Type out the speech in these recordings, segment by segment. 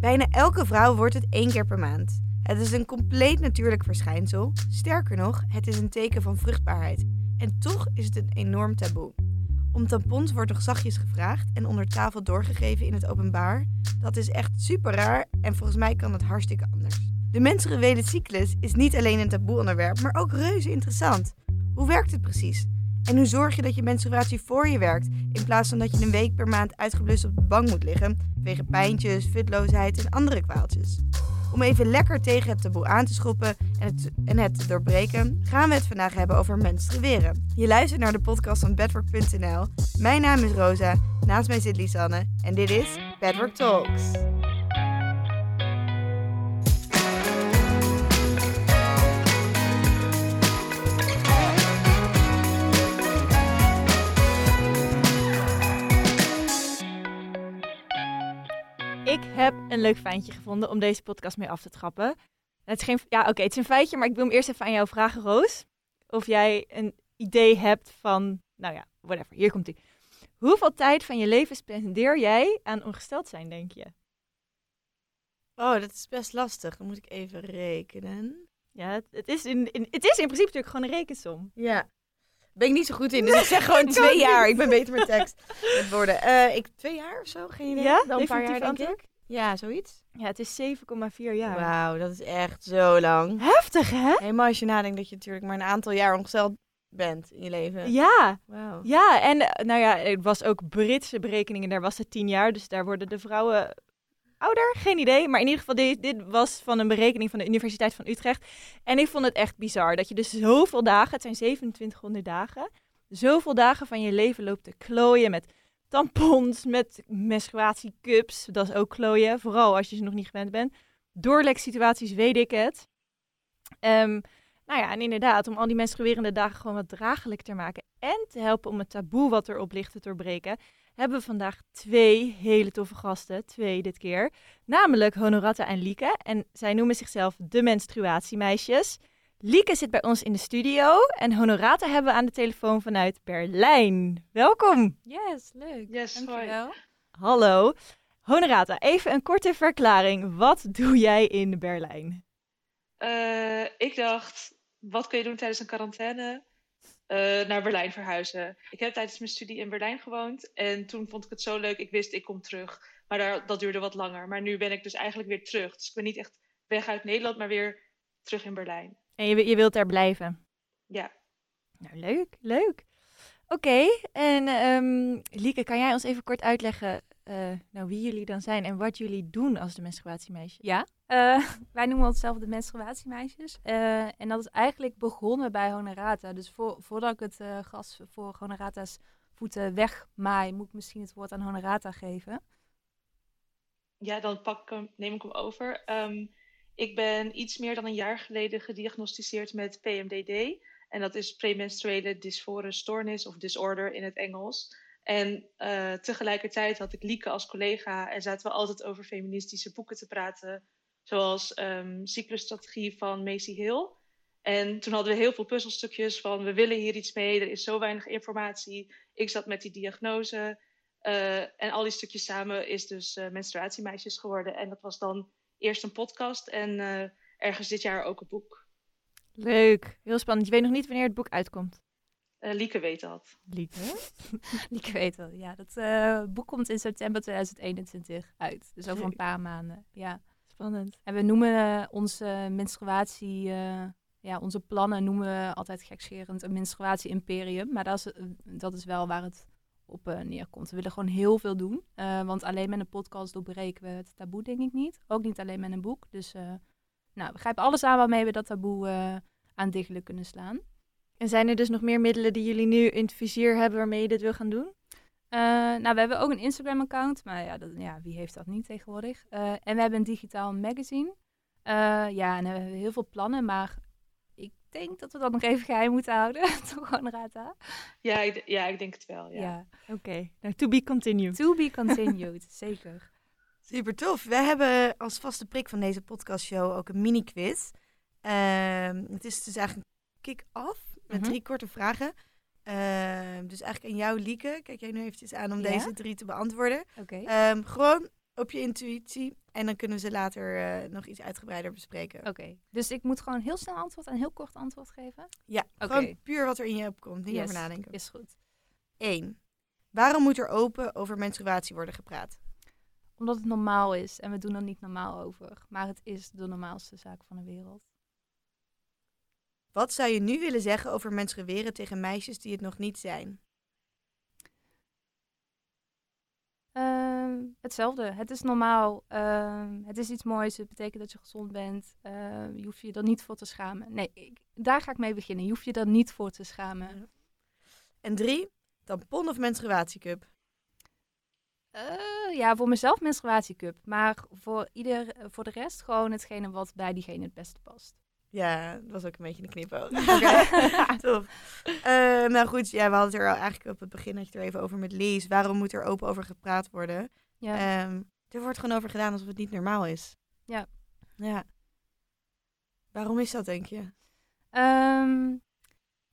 Bijna elke vrouw wordt het één keer per maand. Het is een compleet natuurlijk verschijnsel. Sterker nog, het is een teken van vruchtbaarheid. En toch is het een enorm taboe. Om tampons wordt nog zachtjes gevraagd en onder tafel doorgegeven in het openbaar. Dat is echt super raar en volgens mij kan het hartstikke anders. De menstruele cyclus is niet alleen een taboe onderwerp, maar ook reuze interessant. Hoe werkt het precies? En hoe zorg je dat je menstruatie voor je werkt, in plaats van dat je een week per maand uitgeblust op de bank moet liggen, vanwege pijntjes, futloosheid en andere kwaaltjes? Om even lekker tegen het taboe aan te schoppen en het, en het te doorbreken, gaan we het vandaag hebben over menstrueren. Je luistert naar de podcast van bedwork.nl. Mijn naam is Rosa, naast mij zit Lisanne en dit is Bedwork Talks. Een leuk feitje gevonden om deze podcast mee af te trappen. Het is geen, ja, oké, het is een feitje, maar ik wil hem eerst even aan jou vragen, Roos. Of jij een idee hebt van, nou ja, whatever. Hier komt ie. Hoeveel tijd van je leven spendeer jij aan ongesteld zijn, denk je? Oh, dat is best lastig. Dan moet ik even rekenen. Ja, het, het is, in, in, het is in principe natuurlijk gewoon een rekensom. Ja. Ben ik niet zo goed in, dus ik zeg gewoon twee jaar. niet. Ik ben beter met tekst. Met woorden. Eh, ik, twee jaar of zo? Geen idee. Ja? Dan een paar jaar, denk ik. Ja, zoiets. Ja, het is 7,4 jaar. Wauw, dat is echt zo lang. Heftig, hè? Helemaal als je nadenkt dat je natuurlijk maar een aantal jaar ongesteld bent in je leven. Ja, Wauw. ja. En eh, nou ja, er was ook Britse berekeningen, daar was het 10 jaar. Dus daar worden de vrouwen ouder, geen idee. Maar in ieder geval, dit, dit was van een berekening van de Universiteit van Utrecht. En ik vond het echt bizar dat je dus zoveel dagen, het zijn 2700 dagen, zoveel dagen van je leven loopt te klooien met tampons, met menstruatiecups. Dat is ook klooien, vooral als je ze nog niet gewend bent. Doorleksituaties weet ik het. Ehm, nou ja, en inderdaad, om al die menstruerende dagen gewoon wat draaglijk te maken en te helpen om het taboe wat erop ligt te doorbreken, hebben we vandaag twee hele toffe gasten, twee dit keer. Namelijk Honorata en Lieke. En zij noemen zichzelf de menstruatiemeisjes. Lieke zit bij ons in de studio en Honorata hebben we aan de telefoon vanuit Berlijn. Welkom. Yes, leuk. Yes, Dankjewel. Hallo. Honorata, even een korte verklaring. Wat doe jij in Berlijn? Eh, ik dacht, wat kun je doen tijdens een quarantaine? Eh, naar Berlijn verhuizen. Ik heb tijdens mijn studie in Berlijn gewoond. En toen vond ik het zo leuk, ik wist ik kom terug. Maar daar, dat duurde wat langer. Maar nu ben ik dus eigenlijk weer terug. Dus ik ben niet echt weg uit Nederland, maar weer terug in Berlijn. En je, je wilt daar blijven? Ja. Nou, leuk, leuk. Oké, en ehm, Lieke, kan jij ons even kort uitleggen eh, nou, wie jullie dan zijn en wat jullie doen als de menstruatiemeisjes? Ja, eh, wij noemen onszelf de menstruatiemeisjes. Eh, en dat is eigenlijk begonnen bij Honorata. Dus voor, voordat ik het eh, gas voor Honorata's voeten wegmaai, moet ik misschien het woord aan Honorata geven. Ja, dan pak ik hem, neem ik hem over. Ehm, ik ben iets meer dan een jaar geleden gediagnosticeerd met PMDD. En dat is premenstruele dysfore stoornis of disorder in het Engels. En eh, tegelijkertijd had ik Lieke als collega en zaten we altijd over feministische boeken te praten. Zoals ehm cyclusstrategie van Macy Hill. En toen hadden we heel veel puzzelstukjes van we willen hier iets mee, er is zo weinig informatie. Ik zat met die diagnose. Eh, en al die stukjes samen is dus eh, menstruatiemeisjes geworden. En dat was dan eerst een podcast en eh, ergens dit jaar ook een boek. Leuk, heel spannend. Je weet nog niet wanneer het boek uitkomt. Eh, Lieke weet dat. Lieke? Ik weet wel, ja. Dat eh, boek komt in september 2021 uit. Dus over een paar maanden, ja. Spannend. En we noemen onze menstruatie, ja, onze plannen noemen we altijd gekscherend een menstruatie-imperium. Maar dat is, dat is wel waar het op eh, neerkomt. We willen gewoon heel veel doen. eh, want alleen met een podcast doorbreken we het taboe, denk ik niet. Ook niet alleen met een boek. Dus eh, nou, we grijpen alles aan waarmee we dat taboe aan diggelen kunnen slaan. En zijn er dus nog meer middelen die jullie nu in het vizier hebben waarmee je dit wil gaan doen? Nou, we hebben ook een Instagram-account, maar ja, dat, ja, wie heeft dat niet tegenwoordig? En we hebben een digitaal magazine. Ja, en we hebben heel veel plannen, maar denk dat we dat nog even geheim moeten houden. Toch gewoon, Rata? Ja, ik, ja, ik denk het wel. Ja. Ja. Oké, nou to be continued. To be continued, zeker. Super tof. Wij hebben als vaste prik van deze podcastshow ook een mini-quiz. Ehm, het is dus eigenlijk een kick-off met Mhm. drie korte vragen. Ehm, dus eigenlijk aan jou, Lieke. Kijk jij nu eventjes aan om Ja? deze drie te beantwoorden. Oké. Ehm, gewoon op je intuïtie. En dan kunnen we ze later eh, nog iets uitgebreider bespreken. Oké, dus ik moet gewoon heel snel antwoord en heel kort antwoord geven? Ja, Oké. gewoon puur wat er in je opkomt. Niet Yes, over nadenken. Is goed. 1. Waarom moet er open over menstruatie worden gepraat? Omdat het normaal is en we doen er niet normaal over. Maar het is de normaalste zaak van de wereld. Wat zou je nu willen zeggen over menstrueren tegen meisjes die het nog niet zijn? Ehm, hetzelfde. Het is normaal. Ehm, het is iets moois. Het betekent dat je gezond bent. Ehm, je hoeft je er niet voor te schamen. Nee, ik- daar ga ik mee beginnen. Je hoeft je er niet voor te schamen. En 3. Tampon of menstruatiecup? Eh, ja, voor mezelf menstruatiecup. Maar voor, ieder, voor de rest gewoon hetgene wat bij diegene het beste past. Ja, dat was ook een beetje een knipoog. Oké, Top. Eh, nou goed, ja, we hadden het er al eigenlijk op het begin had je er even over met Lies. Waarom moet er open over gepraat worden? Ja. Ehm, er wordt gewoon over gedaan alsof het niet normaal is. Ja. Ja. Waarom is dat, denk je? Ehm,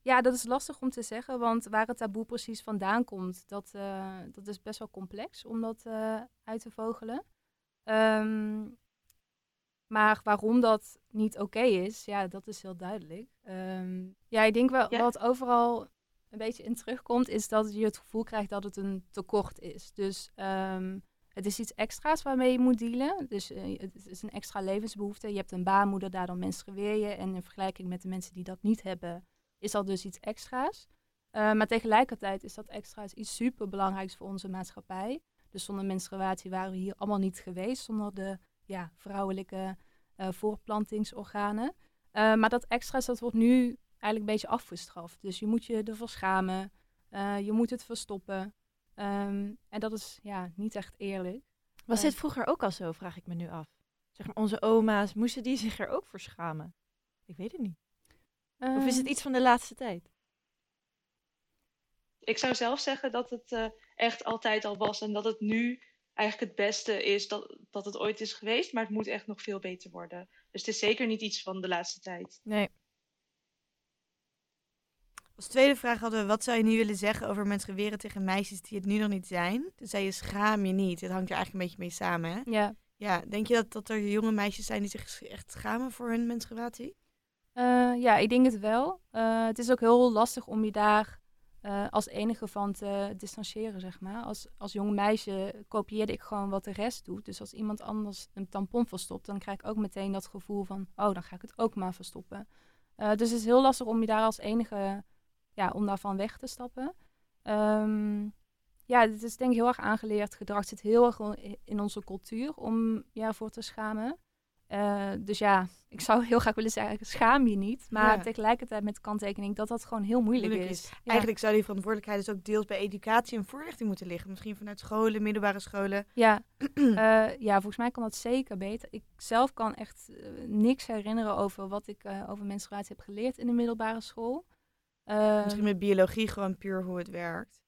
ja, dat is lastig om te zeggen, want waar het taboe precies vandaan komt, dat, eh, dat is best wel complex om dat eh, uit te vogelen. Ehm, maar waarom dat niet oké is, ja, dat is heel duidelijk. Ehm, ja, ik denk wel Ja. wat overal een beetje in terugkomt, is dat je het gevoel krijgt dat het een tekort is. Dus ehm, het is iets extra's waarmee je moet dealen. Dus eh, het is een extra levensbehoefte. Je hebt een baarmoeder, daardoor menstrueer je. En in vergelijking met de mensen die dat niet hebben, is dat dus iets extra's. Eh, maar tegelijkertijd is dat extra's iets superbelangrijks voor onze maatschappij. Dus zonder menstruatie waren we hier allemaal niet geweest, zonder de ja, vrouwelijke eh, voortplantingsorganen. Eh, maar dat extra's, dat wordt nu eigenlijk een beetje afgestraft. Dus je moet je ervoor schamen, eh, je moet het verstoppen. Ehm, en dat is ja, niet echt eerlijk. Was dit vroeger ook al zo, vraag ik me nu af. Zeg maar, onze oma's, moesten die zich er ook voor schamen? Ik weet het niet. Of is het Ehm, iets van de laatste tijd? Ik zou zelf zeggen dat het eh, echt altijd al was en dat het nu eigenlijk het beste is dat, dat het ooit is geweest, maar het moet echt nog veel beter worden. Dus het is zeker niet iets van de laatste tijd. Nee. Als tweede vraag hadden we, wat zou je nu willen zeggen over menstrueren tegen meisjes die het nu nog niet zijn? Toen zei je, schaam je niet. Het hangt er eigenlijk een beetje mee samen, hè? Ja. Ja, denk je dat, dat er jonge meisjes zijn die zich echt schamen voor hun menstruatie? Eh, ja, ik denk het wel. Eh, het is ook heel lastig om je daar eh, als enige van te distancieren, zeg maar. Als, als jong meisje kopieerde ik gewoon wat de rest doet. Dus als iemand anders een tampon verstopt, dan krijg ik ook meteen dat gevoel van... oh, dan ga ik het ook maar verstoppen. Eh, dus het is heel lastig om je daar als enige... ja, om daarvan weg te stappen. Ehm, ja, het is denk ik heel erg aangeleerd gedrag. Het zit heel erg in- onze cultuur om je ervoor te schamen. Eh, dus ja, ik zou heel graag willen zeggen, schaam je niet. Maar Ja. tegelijkertijd met kanttekening dat dat gewoon heel moeilijk, Moeilijk is. Ja. Eigenlijk zou die verantwoordelijkheid dus ook deels bij educatie en voorlichting moeten liggen. Misschien vanuit scholen, middelbare scholen. Ja, eh, ja, volgens mij kan dat zeker beter. Ik zelf kan echt eh, niks herinneren over wat ik over menstruatie heb geleerd in de middelbare school. Misschien met biologie gewoon puur hoe het werkt.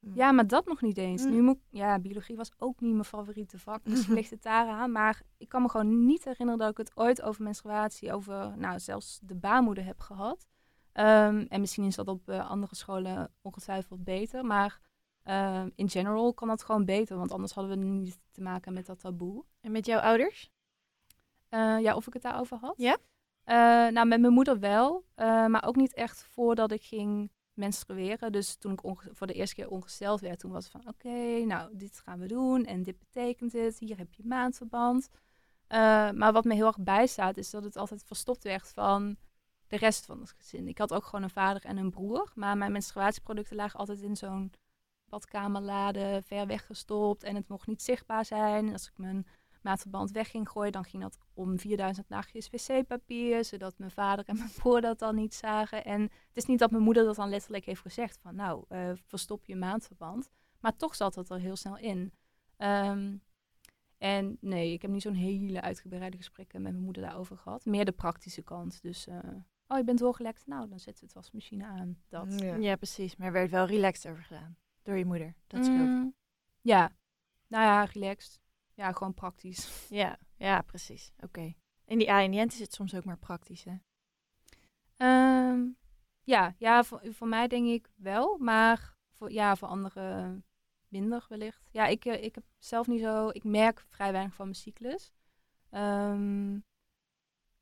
Ja, maar dat nog niet eens. Mm. Nu moet, ja, biologie was ook niet mijn favoriete vak. Misschien ligt het daaraan. Maar ik kan me gewoon niet herinneren dat ik het ooit over menstruatie, over nou, zelfs de baarmoeder heb gehad. Ehm, en misschien is dat op eh, andere scholen ongetwijfeld beter. Maar ehm, in general kan dat gewoon beter. Want anders hadden we niet te maken met dat taboe. En met jouw ouders? Eh, ja, of ik het daarover had? Ja? Eh, nou, met mijn moeder wel. maar ook niet echt voordat ik ging menstrueren. Dus toen ik voor de eerste keer ongesteld werd, toen was het van... Oké, nou, dit gaan we doen en dit betekent het. Hier heb je maandverband. Eh, maar wat me heel erg bijstaat, is dat het altijd verstopt werd van de rest van het gezin. Ik had ook gewoon een vader en een broer. Maar mijn menstruatieproducten lagen altijd in zo'n badkamerlade, ver weggestopt. En het mocht niet zichtbaar zijn. Als ik mijn maatverband weg ging gooien, dan ging dat om 4000 nachtjes wc-papier, zodat mijn vader en mijn broer dat dan niet zagen. En het is niet dat mijn moeder dat dan letterlijk heeft gezegd van, nou, eh, verstop je maandverband. Maar toch zat dat er heel snel in. Ehm, en nee, ik heb niet zo'n hele uitgebreide gesprekken met mijn moeder daarover gehad. Meer de praktische kant. Dus, eh, oh, je bent doorgelekt? Nou, dan zetten we het wasmachine aan. Dat. Ja. Ja, precies. Maar er werd wel relaxed over gedaan. Door je moeder. Dat scheelt. Mm, ja, nou ja, relaxed. Ja, gewoon praktisch. Ja, ja, precies. Oké. In die A en die N is het soms ook maar praktisch, hè? Ehm, ja, ja voor, voor mij denk ik wel, maar voor, ja, voor anderen minder wellicht. Ja, ik, eh, ik heb zelf niet zo... Ik merk vrij weinig van mijn cyclus. Ehm,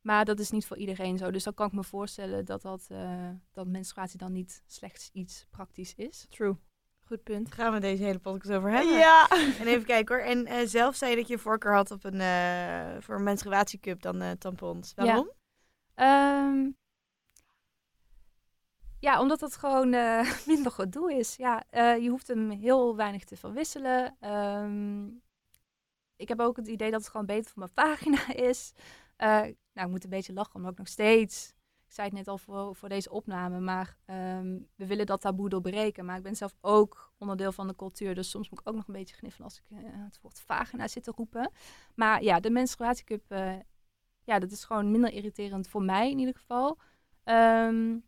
maar dat is niet voor iedereen zo. Dus dan kan ik me voorstellen dat, dat, eh, dat menstruatie dan niet slechts iets praktisch is. True. Goed punt. Gaan we deze hele podcast over hebben. Ja. En even kijken hoor. En eh, zelf zei je dat je voorkeur had op een, eh, voor een menstruatiecup dan eh, tampons. Ja. Waarom? Ehm, ja, omdat het gewoon minder gedoe is. Ja, je hoeft hem heel weinig te verwisselen. Ehm, ik heb ook het idee dat het gewoon beter voor mijn vagina is. Nou, ik moet een beetje lachen, omdat ik nog steeds... Ik zei het net al voor, voor deze opname, maar ehm, we willen dat taboe doorbreken. Maar ik ben zelf ook onderdeel van de cultuur, dus soms moet ik ook nog een beetje gniffen als ik eh, het woord vagina zit te roepen. Maar ja, de menstruatiecup, eh, ja, dat is gewoon minder irriterend voor mij in ieder geval. Ehm,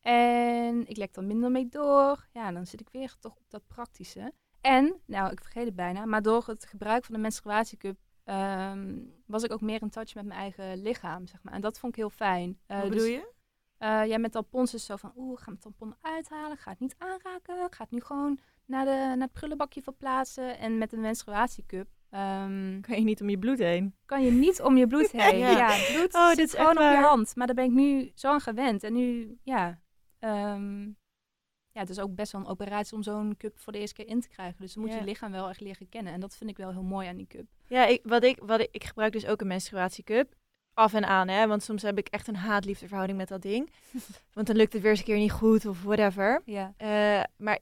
en ik lek er minder mee door. Ja, dan zit ik weer toch op dat praktische. En, nou, ik vergeet het bijna, maar door het gebruik van de menstruatiecup ehm, was ik ook meer in touch met mijn eigen lichaam, zeg maar. En dat vond ik heel fijn. Eh, Wat dus, bedoel je? eh, ja, met tampons is zo van, oeh, ga mijn tampon uithalen, ga het niet aanraken, ga het nu gewoon naar, de, naar het prullenbakje verplaatsen. En met een menstruatiecup ehm, Kan je niet om je bloed heen? kan je niet om je bloed heen. Ja. ja. bloed Oh, dit zit is gewoon op je hand. Maar daar ben ik nu zo aan gewend. En nu, ja, ehm, ja, het is ook best wel een operatie om zo'n cup voor de eerste keer in te krijgen. Dus dan moet Ja. je lichaam wel echt leren kennen. En dat vind ik wel heel mooi aan die cup. Ja, ik, wat ik, wat ik, ik gebruik dus ook een menstruatiecup. Af en aan, hè. Want soms heb ik echt een haat-liefde verhouding met dat ding. Want dan lukt het weer eens een keer niet goed of whatever. Ja, Eh, maar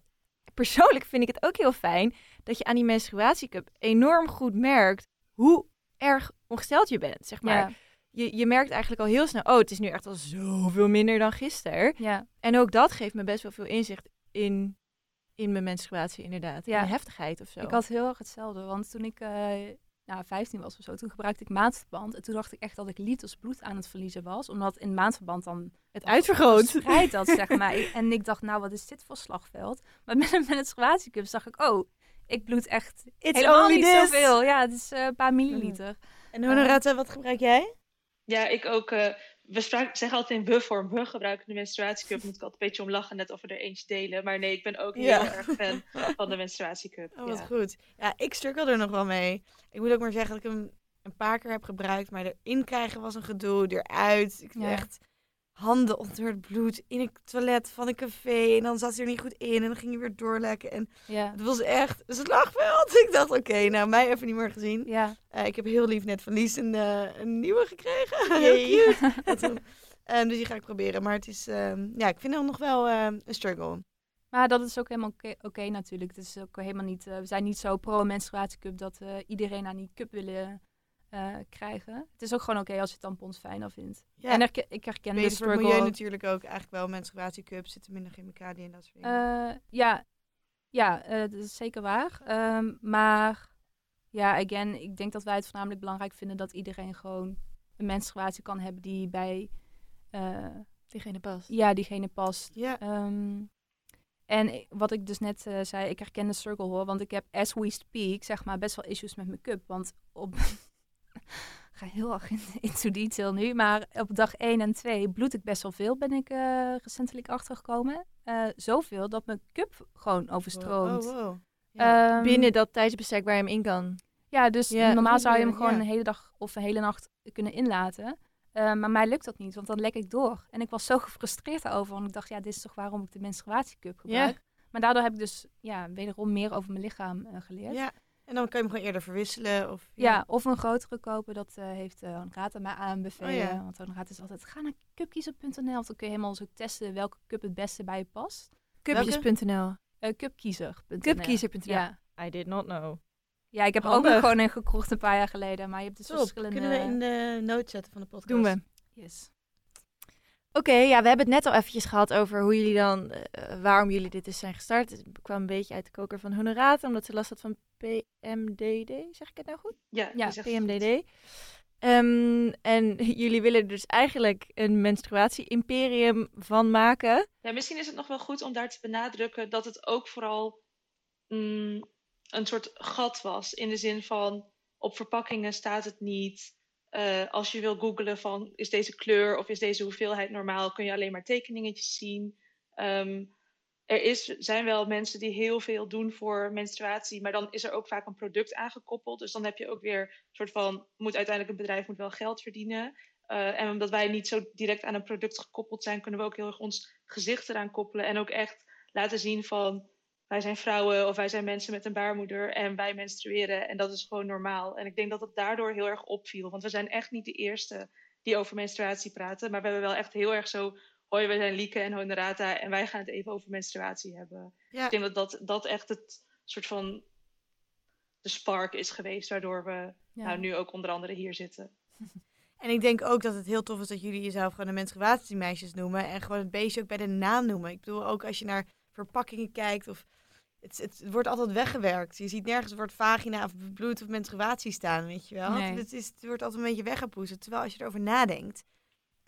persoonlijk vind ik het ook heel fijn dat je aan die menstruatiecup enorm goed merkt hoe erg ongesteld je bent, zeg maar. ja, Je, je merkt eigenlijk al heel snel, oh, het is nu echt al zoveel minder dan gisteren. ja. En ook dat geeft me best wel veel inzicht in, in mijn menstruatie, inderdaad. Ja. De heftigheid of zo. Ik had heel erg hetzelfde. Want toen ik eh, nou, 15 was of zo, toen gebruikte ik maandverband. En toen dacht ik echt dat ik liters bloed aan het verliezen was. Omdat in maandverband dan het uitvergroot. verspreidt dat, zeg maar. En ik dacht, nou, wat is dit voor slagveld? Maar met een menstruatiecup zag ik, oh, ik bloed echt It's helemaal niet this. zoveel. Ja, het is eh, een paar milliliter. En Honorata, wat gebruik jij? Ja, ik ook. eh, we zeggen altijd in we-vorm. We gebruiken de menstruatiecup. Moet ik altijd een beetje om lachen, net of we er eentje delen. Maar nee, ik ben ook heel Ja. erg fan van de menstruatiecup. Oh, wat ja. goed. Ja, ik struggle er nog wel mee. Ik moet ook maar zeggen dat ik hem een paar keer heb gebruikt, maar erin krijgen was een gedoe, eruit. Ik Ja. echt handen onder het bloed in het toilet van een café en dan zat hij er niet goed in en dan ging hij weer doorlekken en Ja, het was echt een slagveld. Ik dacht, oké, nou mij even niet meer gezien. ja. Eh, ik heb heel lief net van Lies een, eh, een nieuwe gekregen. Heel cute. Ehm, dus die ga ik proberen. Maar het is, ehm, ja, ik vind hem nog wel ehm, een struggle. Maar dat is ook helemaal oké natuurlijk. Het is ook helemaal niet, eh, we zijn niet zo pro-menstruatiecup dat we iedereen aan die cup willen eh, krijgen. Het is ook gewoon oké als je tampons fijner vindt. Ja, En herken- ik herken de beter voor het struggle. milieu natuurlijk ook. Eigenlijk wel menstruatiecups, zitten minder chemicaliën en dat soort dingen. Eh, ja, ja eh, dat is zeker waar. Ehm, maar ja, again, ik denk dat wij het voornamelijk belangrijk vinden dat iedereen gewoon een menstruatie kan hebben die bij eh, Diegene past. ja, diegene past. ja, Ehm, en wat ik dus net eh, zei, ik herken de struggle hoor, want ik heb as we speak, zeg maar, best wel issues met mijn cup. Want op, ga heel erg in, into detail nu, maar op dag 1 en 2 bloed ik best wel veel, ben ik eh, recentelijk achtergekomen. Eh zoveel dat mijn cup gewoon overstroomt. Oh, wow. Ja. Ehm, Binnen dat tijdsbestek waar je hem in kan. Ja, dus Ja, normaal zou je hem gewoon ja. een hele dag of een hele nacht kunnen inlaten. Eh, maar mij lukt dat niet, want dan lek ik door. En ik was zo gefrustreerd daarover, want ik dacht, ja, dit is toch waarom ik de menstruatiecup gebruik. Maar daardoor heb ik dus ja, wederom meer over mijn lichaam geleerd. Ja. ja, en dan kan je hem gewoon eerder verwisselen. Of, of een grotere kopen, dat eh, heeft uh, Rata mij aanbevelen. Oh ja. Want Rata is altijd, ga naar cupkiezer.nl, want dan kun je helemaal zo testen welke cup het beste bij je past. Cupjes.nl. Uh, cupkiezer.nl. Cupkiezer.nl. Ja. I did not know. ja, ik heb ook Handig. nog gewoon een gekocht een paar jaar geleden, maar je hebt dus Top, verschillende... kunnen we in de notes zetten van de podcast. Doen we. Yes. Oké, ja, we hebben het net al eventjes gehad over hoe jullie dan, eh, waarom jullie dit dus zijn gestart. Het kwam een beetje uit de koker van Honorata, omdat ze last had van PMDD. Zeg ik het nou goed? Ja, Ja. PMDD. Ehm, en jullie willen er dus eigenlijk een menstruatie-imperium van maken. Ja, misschien is het nog wel goed om daar te benadrukken dat het ook vooral mm, een soort gat was. In de zin van op verpakkingen staat het niet. Eh, als je wil googlen van is deze kleur of is deze hoeveelheid normaal, kun je alleen maar tekeningetjes zien. Ehm, er is, zijn wel mensen die heel veel doen voor menstruatie, maar dan is er ook vaak een product aangekoppeld. Dus dan heb je ook weer een soort van, moet uiteindelijk een bedrijf moet wel geld verdienen. Uh, en omdat wij niet zo direct aan een product gekoppeld zijn, kunnen we ook heel erg ons gezicht eraan koppelen. En ook echt laten zien van, wij zijn vrouwen of wij zijn mensen met een baarmoeder en wij menstrueren. En dat is gewoon normaal. En ik denk dat het daardoor heel erg opviel. Want we zijn echt niet de eerste die over menstruatie praten. Maar we hebben wel echt heel erg zo hoi, wij zijn Lieke en Honorata en wij gaan het even over menstruatie hebben. Ik denk dat, dat dat echt het soort van de spark is geweest, waardoor we nou, nu ook onder andere hier zitten. En ik denk ook dat het heel tof is dat jullie jezelf gewoon de menstruatiemeisjes noemen en gewoon het beestje ook bij de naam noemen. Ik bedoel, ook als je naar verpakkingen kijkt of het, het, wordt altijd weggewerkt. Je ziet nergens het woord vagina of bloed of menstruatie staan, weet je wel. Het, is, het wordt altijd een beetje weggepoezerd. Terwijl als je erover nadenkt,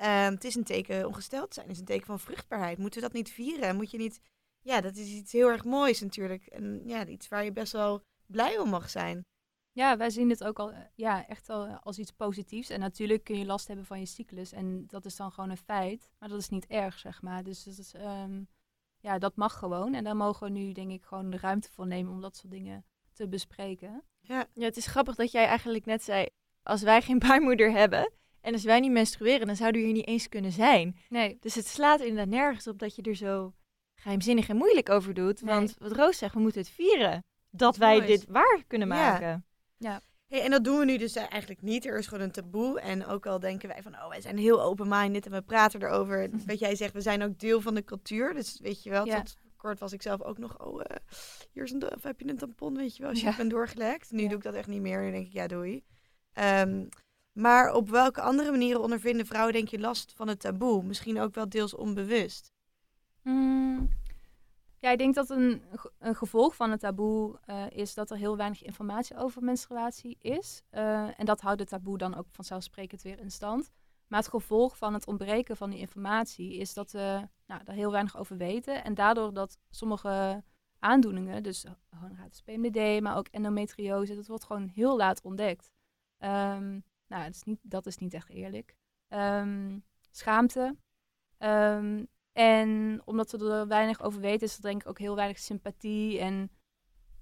Ehm, het is een teken ongesteld zijn, het is een teken van vruchtbaarheid. Moeten we dat niet vieren? Moet je niet. Ja, dat is iets heel erg moois natuurlijk. En ja, iets waar je best wel blij om mag zijn. Ja, wij zien het ook al ja, echt al als iets positiefs. En natuurlijk kun je last hebben van je cyclus. En dat is dan gewoon een feit. Maar dat is niet erg, zeg maar. Dus dat, is, ehm, ja, dat mag gewoon. En daar mogen we nu, denk ik, gewoon de ruimte voor nemen om dat soort dingen te bespreken. Ja, ja het is grappig dat jij eigenlijk net zei: als wij geen baarmoeder hebben, en als wij niet menstrueren, dan zouden we hier niet eens kunnen zijn. Nee. Dus het slaat inderdaad nergens op dat je er zo geheimzinnig en moeilijk over doet. Want wat Roos zegt, we moeten het vieren. Dat wij dit waar kunnen maken. Ja. Hey, en dat doen we nu dus eigenlijk niet. Er is gewoon een taboe. En ook al denken wij van, oh, wij zijn heel open-minded en we praten erover. Wat jij zegt, we zijn ook deel van de cultuur. Dus weet je wel, ja. tot kort was ik zelf ook nog, oh, uh, hier is een, of heb je een tampon, weet je wel, als je ja. bent doorgelekt. Nu doe ik dat echt niet meer. Nu denk ik, ja, doei. Um, maar op welke andere manieren ondervinden vrouwen, denk je, last van het taboe? Misschien ook wel deels onbewust. Mm, ja, ik denk dat een, een gevolg van het taboe uh, is dat er heel weinig informatie over menstruatie is. Uh, en dat houdt het taboe dan ook vanzelfsprekend weer in stand. Maar het gevolg van het ontbreken van die informatie is dat we nou, er heel weinig over weten. En daardoor dat sommige aandoeningen, dus het PMDD, maar ook endometriose, dat wordt gewoon heel laat ontdekt. Um, nou, dat is niet, dat is niet echt eerlijk. Ehm, schaamte. Um, en omdat we er weinig over weten, is er denk ik ook heel weinig sympathie en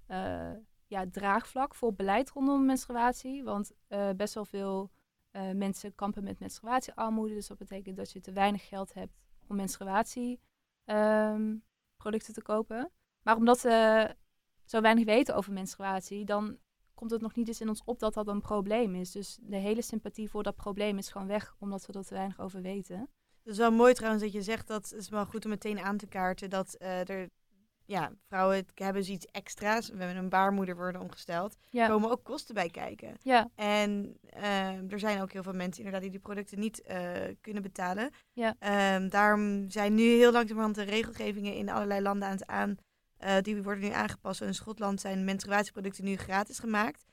uh, ja, draagvlak voor beleid rondom menstruatie. Want uh, best wel veel uh, mensen kampen met menstruatiearmoede. Dus dat betekent dat je te weinig geld hebt om menstruatieproducten ehm, te kopen. Maar omdat we zo weinig weten over menstruatie, dan komt het nog niet eens in ons op dat dat een probleem is. Dus de hele sympathie voor dat probleem is gewoon weg, omdat we er te weinig over weten. Het is wel mooi trouwens dat je zegt dat het is wel goed om meteen aan te kaarten dat uh, er ja, vrouwen hebben zoiets extra's. We hebben een baarmoeder worden omgesteld. Ja. Er komen ook kosten bij kijken. Ja. En uh, er zijn ook heel veel mensen inderdaad die die producten niet uh, kunnen betalen. Ja. Um, daarom zijn nu heel langzamerhand de regelgevingen in allerlei landen aan het aan uh, die worden nu aangepast. In Schotland zijn menstruatieproducten nu gratis gemaakt.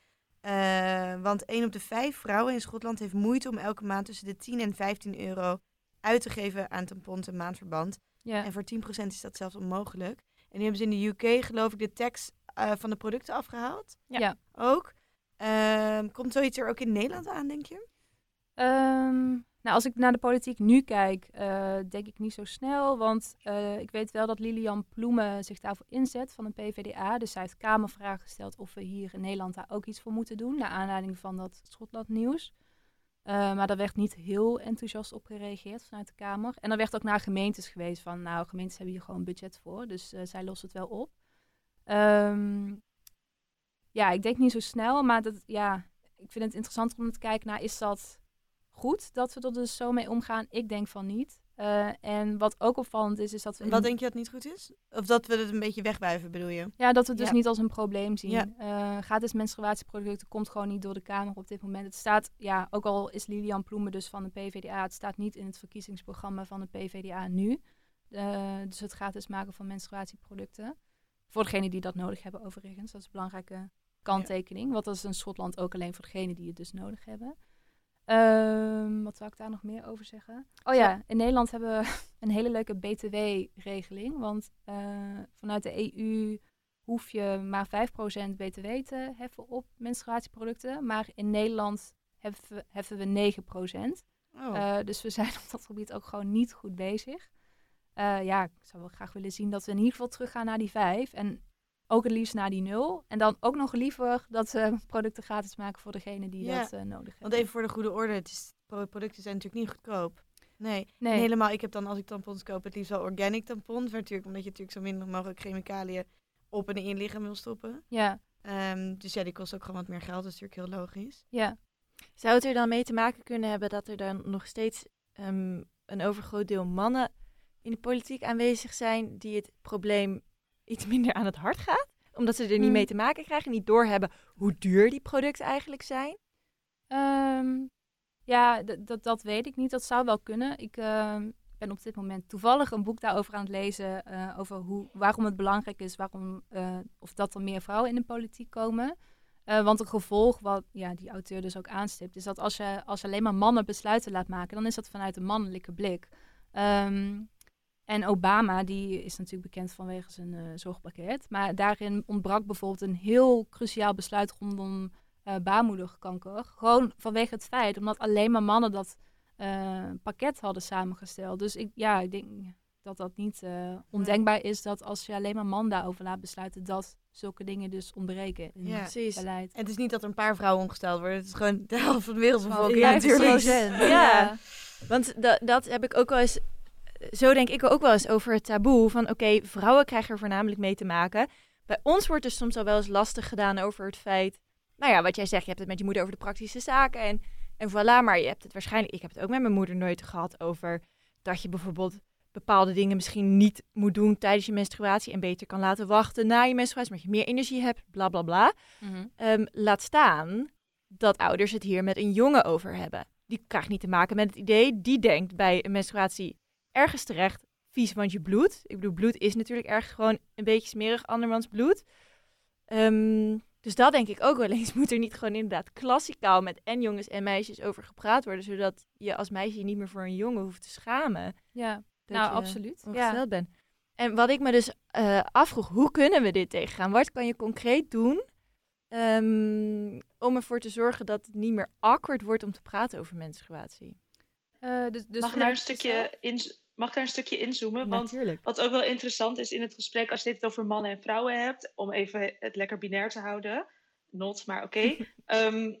Want 1 op de 5 vrouwen in Schotland heeft moeite om elke maand tussen de 10 en 15 euro uit te geven aan tampons en maandverband. Ja. En voor 10% is dat zelfs onmogelijk. En nu hebben ze in de UK, geloof ik, de tax uh, van de producten afgehaald. Ja. ja. Ook. Uh, komt zoiets er ook in Nederland aan, denk je? Um, nou, als ik naar de politiek nu kijk, uh, denk ik niet zo snel. Want uh, ik weet wel dat Lilian Ploemen zich daarvoor inzet van een PVDA. Dus zij heeft Kamervragen gesteld of we hier in Nederland daar ook iets voor moeten doen. Naar aanleiding van dat Schotland nieuws. Uh, maar daar werd niet heel enthousiast op gereageerd vanuit de Kamer. En er werd ook naar gemeentes geweest van, nou, gemeentes hebben hier gewoon budget voor. Dus zij lost het wel op. Um, ja, ik denk niet zo snel, maar dat, ja, ik vind het interessant om te kijken naar, is dat goed dat we er dus zo mee omgaan? Ik denk van niet. Uh, en wat ook opvallend is, is dat we... Wat denk je dat niet goed is? Of dat we het een beetje wegwijven, bedoel je? Ja, dat we het dus niet als een probleem zien. Ja. Uh, gratis menstruatieproducten komt gewoon niet door de Kamer op dit moment. Het staat, ja, ook al is Lilian Ploemen dus van de PvdA, het staat niet in het verkiezingsprogramma van de PvdA nu. Uh, dus het gratis maken van menstruatieproducten. Voor degenen die dat nodig hebben overigens. Dat is een belangrijke kanttekening. Ja. Want dat is in Schotland ook alleen voor degenen die het dus nodig hebben. Um, wat zou ik daar nog meer over zeggen? Oh ja, in Nederland hebben we een hele leuke BTW-regeling. Want uh, vanuit de EU hoef je maar 5% BTW te heffen op menstruatieproducten. Maar in Nederland heffen, heffen we 9%. Oh. Uh, dus we zijn op dat gebied ook gewoon niet goed bezig. Eh, ja, ik zou wel graag willen zien dat we in ieder geval teruggaan naar die vijf. En ook het liefst naar die nul. En dan ook nog liever dat we producten gratis maken voor degene die Ja, dat eh, nodig hebben. Want even voor de goede orde, het is, pro- producten zijn natuurlijk niet goedkoop. Nee. Helemaal, ik heb dan als ik tampons koop, het liefst wel organic tampons. Natuurlijk, omdat je natuurlijk zo min mogelijk chemicaliën op en in je lichaam wil stoppen. Ja, Ehm, dus ja, die kost ook gewoon wat meer geld. Dat is natuurlijk heel logisch. ja. Zou het er dan mee te maken kunnen hebben dat er dan nog steeds ehm, een overgroot deel mannen in de politiek aanwezig zijn die het probleem iets minder aan het hart gaat? Omdat ze er niet Hmm. mee te maken krijgen, niet doorhebben hoe duur die producten eigenlijk zijn? Ehm, ja, dat, dat weet ik niet. Dat zou wel kunnen. Ik ehm, ben op dit moment toevallig een boek daarover aan het lezen. eh, over hoe, waarom het belangrijk is waarom, eh, of dat er meer vrouwen in de politiek komen. Eh, want een gevolg, wat ja, die auteur dus ook aanstipt, is dat als je, als je alleen maar mannen besluiten laat maken, dan is dat vanuit een mannelijke blik. Ehm, en Obama, die is natuurlijk bekend vanwege zijn eh, zorgpakket. Maar daarin ontbrak bijvoorbeeld een heel cruciaal besluit rondom eh baarmoederkanker. Gewoon vanwege het feit, omdat alleen maar mannen dat eh, pakket hadden samengesteld. Dus ik, ja, ik denk dat dat niet eh, ondenkbaar is dat als je alleen maar man daarover laat besluiten, dat zulke dingen dus ontbreken in Ja. het Precies. beleid. En het is niet dat er een paar vrouwen ongesteld worden. Het is gewoon de helft van de wereldbevolking Ja, natuurlijk. precies. Ja. Want da- dat heb ik ook wel eens. Zo denk ik ook wel eens over het taboe. Van oké, vrouwen krijgen er voornamelijk mee te maken. Bij ons wordt er soms al wel eens lastig gedaan over het feit. Nou ja, wat jij zegt, je hebt het met je moeder over de praktische zaken. En, en voilà, maar je hebt het waarschijnlijk. Ik heb het ook met mijn moeder nooit gehad over dat je bijvoorbeeld bepaalde dingen misschien niet moet doen tijdens je menstruatie. En beter kan laten wachten na je menstruatie, omdat je meer energie hebt, bla bla bla. Mhm. Ehm, laat staan dat ouders het hier met een jongen over hebben. Die krijgt niet te maken met het idee, die denkt bij een menstruatie ergens terecht, vies, want je bloed. Ik bedoel, bloed is natuurlijk ergens gewoon een beetje smerig, andermans bloed. Ehm, dus dat denk ik ook wel eens. Moet er niet gewoon inderdaad klassikaal met en jongens en meisjes over gepraat worden, zodat je als meisje je niet meer voor een jongen hoeft te schamen. Ja, dat nou je absoluut. Ja. ongesteld bent. En wat ik me dus eh, afvroeg, hoe kunnen we dit tegengaan? Wat kan je concreet doen ehm, om ervoor te zorgen dat het niet meer awkward wordt om te praten over menstruatie? Eh, dus, dus mag, ik daar een stukje in, mag ik daar een stukje inzoomen? Want Natuurlijk. wat ook wel interessant is in het gesprek, als je dit over mannen en vrouwen hebt, om even het lekker binair te houden, not, maar oké, ehm,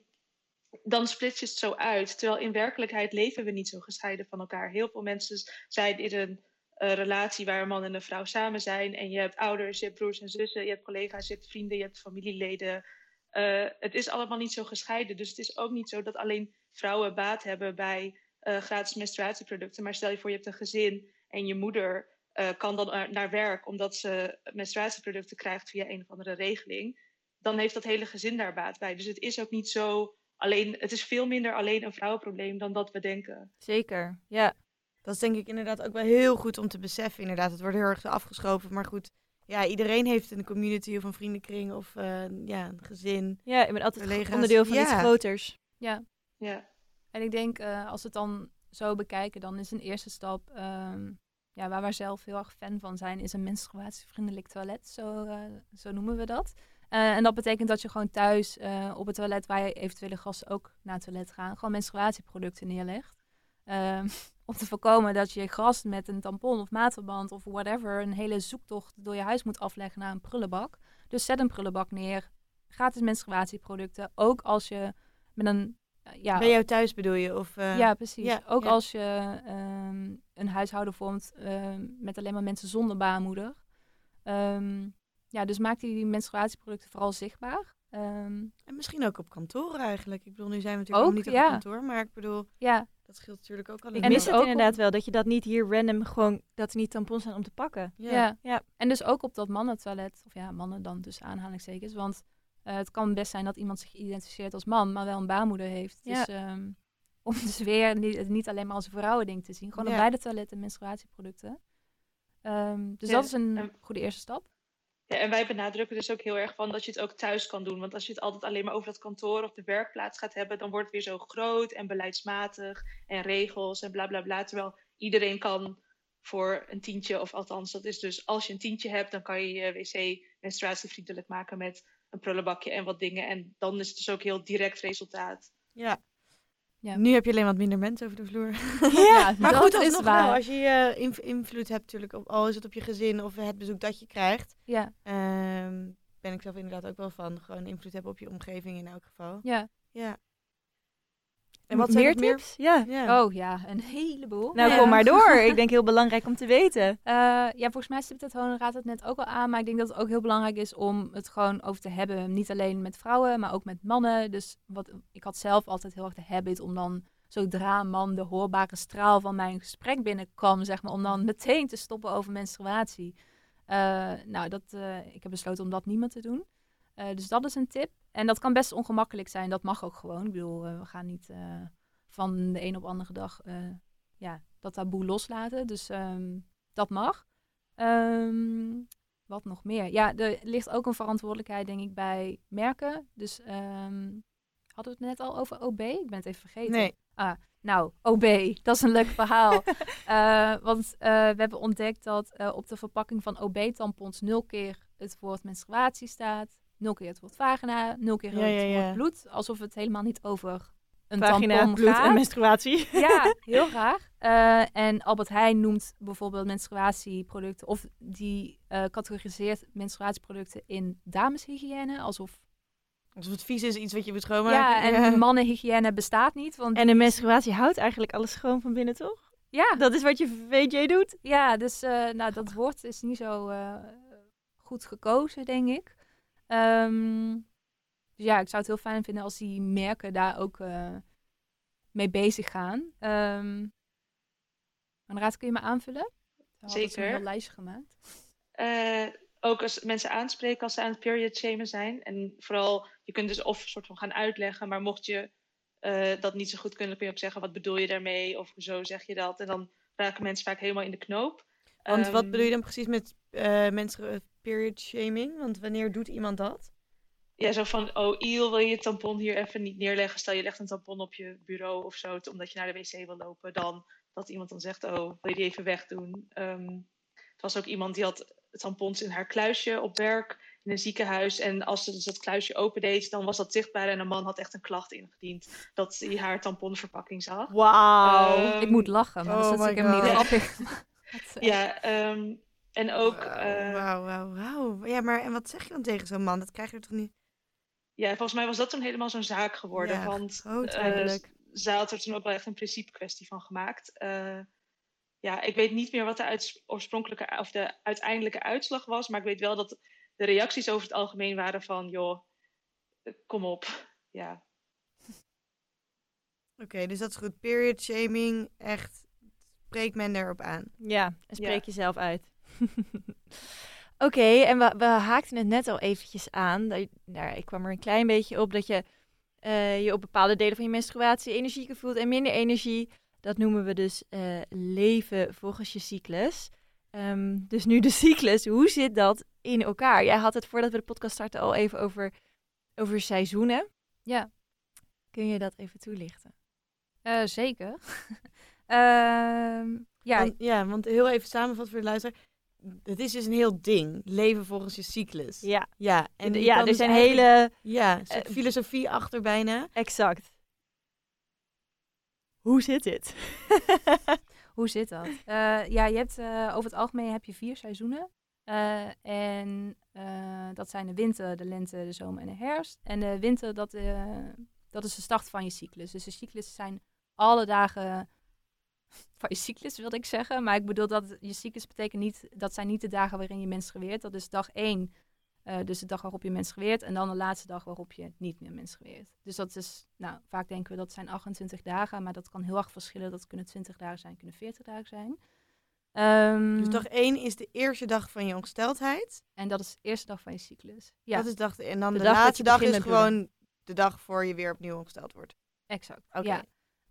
dan split je het zo uit. Terwijl in werkelijkheid leven we niet zo gescheiden van elkaar. Heel veel mensen zijn in een eh, relatie waar een man en een vrouw samen zijn. En je hebt ouders, je hebt broers en zussen, je hebt collega's, je hebt vrienden, je hebt familieleden. Eh, het is allemaal niet zo gescheiden. Dus het is ook niet zo dat alleen vrouwen baat hebben bij eh, gratis menstruatieproducten. Maar stel je voor, je hebt een gezin en je moeder eh, kan dan naar- naar werk omdat ze menstruatieproducten krijgt via een of andere regeling. Dan heeft dat hele gezin daar baat bij. Dus het is ook niet zo alleen, het is veel minder alleen een vrouwenprobleem dan dat we denken. Zeker, ja. Dat is denk ik inderdaad ook wel heel goed om te beseffen. Inderdaad, het wordt heel erg afgeschoven. Maar goed, ja, iedereen heeft een community of een vriendenkring of eh, ja, een gezin. Ja, ik ben altijd Collega's. onderdeel van iets groters. Ja, Ja. En ik denk eh, als we het dan zo bekijken, dan is een eerste stap, ehm, ja, waar we zelf heel erg fan van zijn, is een menstruatievriendelijk toilet. Zo, eh, zo noemen we dat. Eh, en dat betekent dat je gewoon thuis op het toilet waar je eventuele gasten ook naar het toilet gaan, gewoon menstruatieproducten neerlegt. Ehm, om te voorkomen dat je gast met een tampon of maatverband of whatever een hele zoektocht door je huis moet afleggen naar een prullenbak. Dus zet een prullenbak neer. Gratis menstruatieproducten. Ook als je met een ja, Bij jou thuis bedoel je? Of, eh, ja, precies. ja, ook ja. als je ehm, een huishouden vormt ehm, met alleen maar mensen zonder baarmoeder. Ehm, ja, dus maak die menstruatieproducten vooral zichtbaar. Ehm, En misschien ook op kantoor eigenlijk. Ik bedoel, nu zijn we natuurlijk Ook, nog niet ja. op kantoor. Maar ik bedoel, ja, dat scheelt natuurlijk ook al Ik En mis dus het ook inderdaad wel, dat je dat niet hier random gewoon, dat er niet tampons zijn om te pakken. ja. Ja. En dus ook op dat mannentoilet, of ja, mannen dan tussen aanhalingstekens. Want het kan best zijn dat iemand zich identificeert als man, maar wel een baarmoeder heeft. Ja. Dus ehm, om dus weer niet, niet alleen maar als een vrouwending te zien. Gewoon op Ja. beide toiletten menstruatieproducten. Ehm, dus Ja, dat is een en- goede eerste stap. Ja, en wij benadrukken dus ook heel erg van dat je het ook thuis kan doen. Want als je het altijd alleen maar over dat kantoor of de werkplaats gaat hebben, dan wordt het weer zo groot en beleidsmatig en regels en bla bla bla. Terwijl iedereen kan voor een tientje, of althans, dat is dus als je een tientje hebt, dan kan je je wc menstruatievriendelijk maken met een prullenbakje en wat dingen. En dan is het dus ook heel direct resultaat. Ja, Ja. Nu heb je alleen wat minder mensen over de vloer. Ja, maar dat goed, is alsnog waar. wel. Als je eh, inv- invloed hebt natuurlijk, op, al is het op je gezin of het bezoek dat je krijgt. Ja, ehm, ben ik zelf inderdaad ook wel van. Gewoon invloed hebben op je omgeving in elk geval. ja. Ja. En wat zijn meer tips? Ja. Ja. Oh ja, een heleboel. Nou, Ja. kom maar door. Ik denk heel belangrijk om te weten. Eh, ja, volgens mij stipt het gewoon raadt het net ook al aan. Maar ik denk dat het ook heel belangrijk is om het gewoon over te hebben. Niet alleen met vrouwen, maar ook met mannen. Dus wat, ik had zelf altijd heel erg de habit om dan, zodra een man de hoorbare straal van mijn gesprek binnenkwam, zeg maar, om dan meteen te stoppen over menstruatie. Eh, nou, dat, eh, ik heb besloten om dat niet meer te doen. Eh, dus dat is een tip. En dat kan best ongemakkelijk zijn. Dat mag ook gewoon. Ik bedoel, eh, we gaan niet eh, van de een op de andere dag eh, ja, dat taboe loslaten. Dus ehm, dat mag. Ehm, wat nog meer? Ja, er ligt ook een verantwoordelijkheid, denk ik, bij merken. Dus ehm, hadden we het net al over OB? Ik ben het even vergeten. Nee. Nou, OB, dat is een leuk verhaal. Want we hebben ontdekt dat op de verpakking van OB-tampons nul keer het woord menstruatie staat. Nul keer het woord vagina, nul keer het ja, woord bloed. Alsof het helemaal niet over een Vagina, tampon bloed gaat. en menstruatie. Ja, heel graag. Eh, en Albert Heijn noemt bijvoorbeeld menstruatieproducten, of die eh, categoriseert menstruatieproducten in dameshygiëne, alsof... Alsof het vies is, iets wat je moet schoonmaken. Ja, en mannenhygiëne bestaat niet, want... En een menstruatie houdt eigenlijk alles schoon van binnen, toch? ja, Dat is wat je VJ doet. ja, dus eh, nou, dat woord is niet zo goed gekozen, denk ik. Ehm, dus ja, ik zou het heel fijn vinden als die merken daar ook eh, mee bezig gaan. Ehm maar Raad, kun je me aanvullen? We Zeker. heel lijstje gemaakt. Eh, ook als mensen aanspreken als ze aan het period shamen zijn. En vooral, je kunt dus of soort van gaan uitleggen, maar mocht je eh, dat niet zo goed kunnen, kun je ook zeggen, wat bedoel je daarmee? Of zo zeg je dat? En dan raken mensen vaak helemaal in de knoop. Want wat Ehm, bedoel je dan precies met eh mensen period shaming? Want wanneer doet iemand dat? Ja, zo van, oh, Il, wil je je tampon hier even niet neerleggen? Stel, je legt een tampon op je bureau of zo, omdat je naar de wc wil lopen. Dan dat iemand dan zegt, oh, wil je die even wegdoen? Ehm er was ook iemand die had tampons in haar kluisje op werk in een ziekenhuis. En als ze dus dat kluisje opendeed, dan was dat zichtbaar. En een man had echt een klacht ingediend dat hij haar tamponverpakking zag. Wauw. Ik moet lachen, maar oh dat is natuurlijk helemaal niet grappig. Ja, ehm, en ook... Wauw, eh, wauw, wauw, wauw. Ja, maar en wat zeg je dan tegen zo'n man? Dat krijg je toch niet... Ja, volgens mij was dat toen helemaal zo'n zaak geworden. Ja, want eigenlijk. zij had er toen ook wel echt een principe kwestie van gemaakt. Eh, ja, ik weet niet meer wat de oorspronkelijke of de uiteindelijke uitslag was. Maar ik weet wel dat de reacties over het algemeen waren van, joh, kom op. Ja, Oké, dus dat is goed. Period shaming, echt, spreekt men erop aan. Ja, en spreek Ja. jezelf uit. Oké, en we, we haakten het net al eventjes aan. Nou, ik kwam er een klein beetje op dat je eh, je op bepaalde delen van je menstruatie energieker voelt en minder energie. Dat noemen we dus eh, leven volgens je cyclus. Ehm, dus nu de cyclus, hoe zit dat in elkaar? Jij had het voordat we de podcast starten al even over, over seizoenen. Ja. Kun je dat even toelichten? eh, zeker. Ehm, ja, Want, ja, want heel even samenvat voor de luisteraar. Het is dus een heel ding. Leven volgens je cyclus. Ja, Ja, en je ja er dus zijn hele... Ja, soort eh, filosofie achter bijna. Exact. Hoe zit dit? Hoe zit dat? Eh, ja, je hebt eh, over het algemeen heb je vier seizoenen. Eh, en eh, dat zijn de winter, de lente, de zomer en de herfst. En de winter, dat, eh, dat is de start van je cyclus. Dus de cyclus zijn alle dagen van je cyclus, wilde ik zeggen. Maar ik bedoel dat je cyclus betekent niet, dat zijn niet de dagen waarin je menstrueert. Dat is dag één, eh, dus de dag waarop je menstrueert. En dan de laatste dag waarop je niet meer menstrueert. Dus dat is, nou, vaak denken we dat zijn 28 dagen. Maar dat kan heel erg verschillen. Dat kunnen 20 dagen zijn, kunnen 40 dagen zijn. Ehm, Dus dag één is de eerste dag van je ongesteldheid. En dat is de eerste dag van je cyclus. Ja, Dat is dag, en dan De de, dag dat laatste dag is gewoon de dag voor je weer opnieuw ongesteld wordt. exact. Oké. Ja.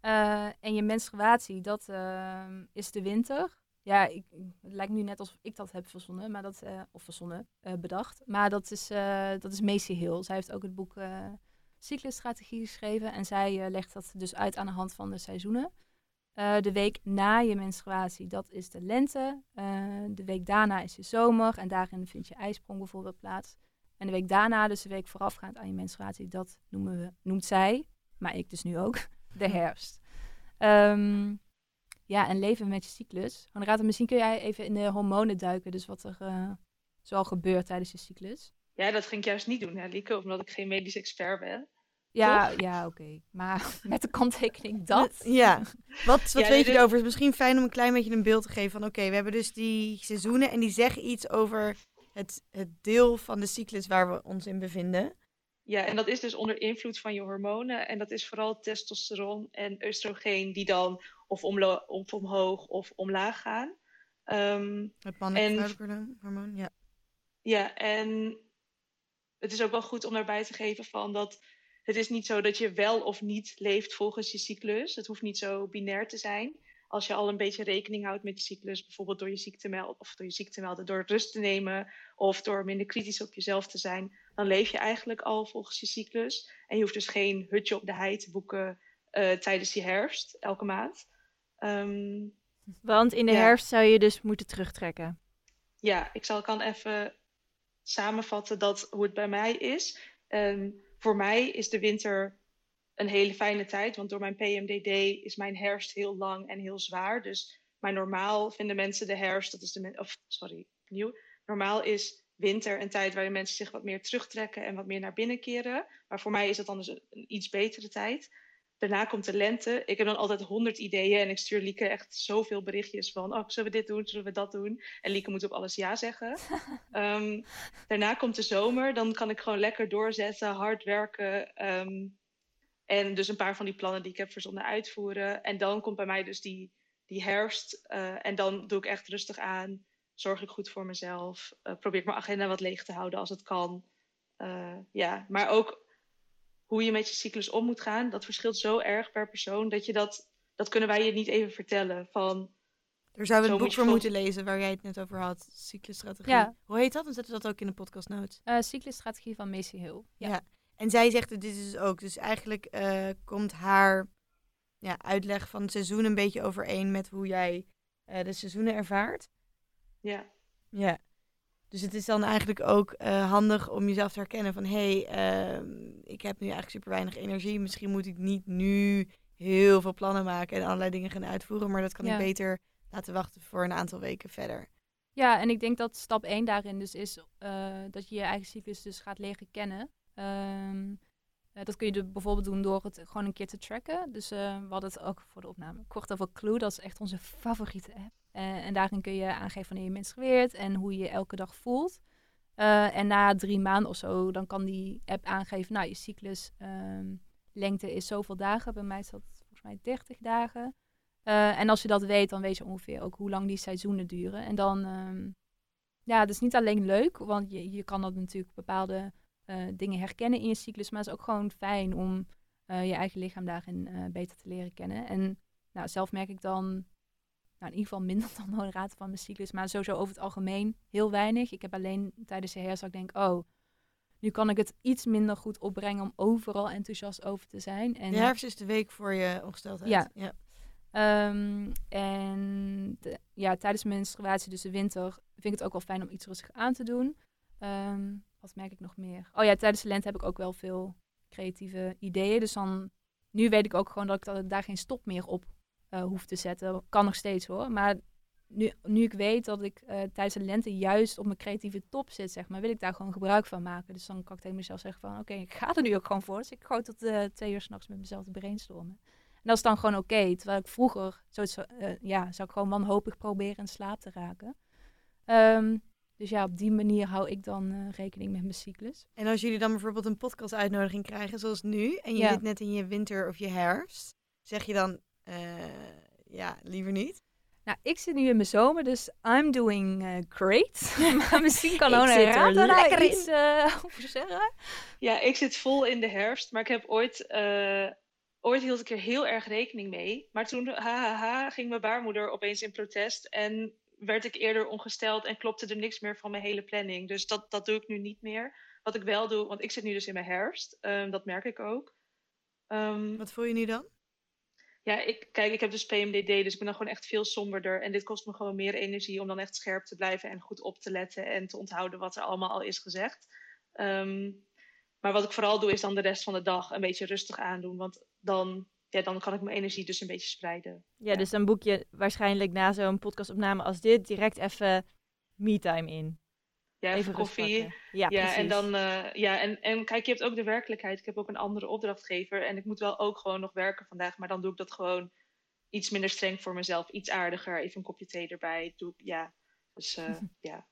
Eh, en je menstruatie, dat ehm, is de winter. Ja, ik, het lijkt nu net alsof ik dat heb verzonnen, maar dat, eh, of verzonnen, eh, bedacht. Maar dat is, dat is Macy Hill. Zij heeft ook het boek Cyclusstrategie geschreven. En zij legt dat dus uit aan de hand van de seizoenen. De week na je menstruatie, dat is de lente. De week daarna is de zomer. En daarin vind je ijsprong bijvoorbeeld plaats. En de week daarna, dus de week voorafgaand aan je menstruatie, dat noemen we, noemt zij, maar ik dus nu ook, de herfst. Ehm, ja, en leven met je cyclus. Honorata, misschien kun jij even in de hormonen duiken. Dus wat er uh, zoal gebeurt tijdens je cyclus. Ja, dat ging ik juist niet doen, hè, Lieke, omdat ik geen medisch expert ben. Ja, ja oké. Maar met de kanttekening dat. Ja. Wat, wat weet je erover? Het is misschien fijn om een klein beetje een beeld te geven van... oké, we hebben dus die seizoenen en die zeggen iets over het, het deel van de cyclus waar we ons in bevinden. Ja, en dat is dus onder invloed van je hormonen. En dat is vooral testosteron en oestrogeen die dan of, of omhoog of omlaag gaan. Um, het mannelijk hormoon, ja. Ja, en het is ook wel goed om daarbij te geven van dat het is niet zo dat je wel of niet leeft volgens je cyclus. Het hoeft niet zo binair te zijn. Als je al een beetje rekening houdt met je cyclus, bijvoorbeeld door je ziekte melden, of door je ziekte melden, door rust te nemen of door minder kritisch op jezelf te zijn, dan leef je eigenlijk al volgens je cyclus. En je hoeft dus geen hutje op de hei te boeken uh, tijdens die herfst, elke maand. Um, Want in de herfst zou je dus moeten terugtrekken. Ja, ik zal kan even samenvatten dat, hoe het bij mij is. Um, voor mij is de winter een hele fijne tijd, want door mijn PMDD is mijn herfst heel lang en heel zwaar. Dus maar normaal vinden mensen de herfst, dat is de, of sorry, opnieuw. Normaal is winter een tijd waarin mensen zich wat meer terugtrekken en wat meer naar binnen keren. Maar voor mij is dat dan dus een iets betere tijd. Daarna komt de lente. Ik heb dan altijd honderd ideeën en ik stuur Lieke echt zoveel berichtjes van... oh, zullen we dit doen, zullen we dat doen? En Lieke moet op alles ja zeggen. Ehm, daarna komt de zomer. Dan kan ik gewoon lekker doorzetten, hard werken... Ehm, en dus een paar van die plannen die ik heb verzonnen uitvoeren. En dan komt bij mij dus die, die herfst. Uh, en dan doe ik echt rustig aan. Zorg ik goed voor mezelf. Uh, probeer ik mijn agenda wat leeg te houden als het kan. Uh, ja, maar ook hoe je met je cyclus om moet gaan, dat verschilt zo erg per persoon dat je dat, dat kunnen wij je niet even vertellen. Van, er zouden we een boek voor moeten lezen waar jij het net over had, cyclusstrategie. Ja. Hoe heet dat? Dan zetten we dat ook in de podcast notes. Uh, cyclusstrategie van Macy Hill. Ja. ja. En zij zegt het dit is dus ook. Dus eigenlijk uh, komt haar ja, uitleg van het seizoen een beetje overeen met hoe jij uh, de seizoenen ervaart. Ja. Ja. Dus het is dan eigenlijk ook uh, handig om jezelf te herkennen van hé, hey, uh, ik heb nu eigenlijk super weinig energie. Misschien moet ik niet nu heel veel plannen maken en allerlei dingen gaan uitvoeren. Maar dat kan ik beter laten wachten voor een aantal weken verder. Ja, en ik denk dat stap 1 daarin dus is dat je je eigen cyclus dus gaat leren kennen. Um, dat kun je dus bijvoorbeeld doen door het gewoon een keer te tracken. Dus we hadden het ook voor de opname kort over Clue. Dat is echt onze favoriete app. Uh, en daarin kun je aangeven wanneer je menstrueert en hoe je je elke dag voelt. En na drie maanden of zo, dan kan die app aangeven, nou, je cyclus um, lengte is zoveel dagen. Bij mij is dat volgens mij 30 dagen. En als je dat weet, dan weet je ongeveer ook hoe lang die seizoenen duren. En dan, um, ja, het is niet alleen leuk, want je, je kan dat natuurlijk bepaalde dingen herkennen in je cyclus. Maar het is ook gewoon fijn om je eigen lichaam daarin beter te leren kennen. En nou, zelf merk ik dan nou, in ieder geval minder dan moderator van mijn cyclus. Maar sowieso over het algemeen heel weinig. Ik heb alleen tijdens de herfst ik denk, oh, nu kan ik het iets minder goed opbrengen om overal enthousiast over te zijn. En, de herfst is de week voor je ongesteldheid. Ja. ja. Um, en ja, tijdens mijn menstruatie, dus de winter, vind ik het ook wel fijn om iets rustig aan te doen. Um, wat merk ik nog meer? Oh ja, tijdens de lente heb ik ook wel veel creatieve ideeën. Dus dan, nu weet ik ook gewoon dat ik daar geen stop meer op uh, hoef te zetten. Kan nog steeds hoor. Maar nu, nu ik weet dat ik uh, tijdens de lente juist op mijn creatieve top zit, zeg maar, wil ik daar gewoon gebruik van maken. Dus dan kan ik tegen mezelf zeggen van, oké, ik ga er nu ook gewoon voor. Dus ik gooi tot uh, twee uur s'nachts met mezelf te brainstormen. En dat is dan gewoon oké. terwijl ik vroeger, zoiets, ja, zou ik gewoon wanhopig proberen in slaap te raken. Um, dus ja, op die manier hou ik dan rekening met mijn cyclus. En als jullie dan bijvoorbeeld een podcast uitnodiging krijgen, zoals nu, en je zit net in je winter of je herfst, zeg je dan, uh, ja, liever niet. Nou, ik zit nu in mijn zomer, dus I'm doing uh, great. maar misschien kan Ona er lekker iets uh, over zeggen. Ja, ik zit vol in de herfst, maar ik heb ooit... ooit hield ik er heel erg rekening mee. Maar toen, hahaha, ging mijn baarmoeder opeens in protest. En werd ik eerder ongesteld en klopte er niks meer van mijn hele planning. Dus dat, dat doe ik nu niet meer. Wat ik wel doe, want ik zit nu dus in mijn herfst. Um, dat merk ik ook. Um, Wat voel je nu dan? Ja, ik, kijk, ik heb dus PMDD, dus ik ben dan gewoon echt veel somberder. En dit kost me gewoon meer energie om dan echt scherp te blijven en goed op te letten en te onthouden wat er allemaal al is gezegd. Um, maar wat ik vooral doe, is dan de rest van de dag een beetje rustig aandoen. Want dan, ja, dan kan ik mijn energie dus een beetje spreiden. Ja, Ja. dus dan boek je waarschijnlijk na zo'n podcastopname als dit direct even me-time in. Ja, even, koffie. Ja, Ja, precies. en dan, eh, ja, en, en kijk, je hebt ook de werkelijkheid. Ik heb ook een andere opdrachtgever en ik moet wel ook gewoon nog werken vandaag, maar dan doe ik dat gewoon iets minder streng voor mezelf, iets aardiger, even een kopje thee erbij. Doe ik, ja, dus eh, ja.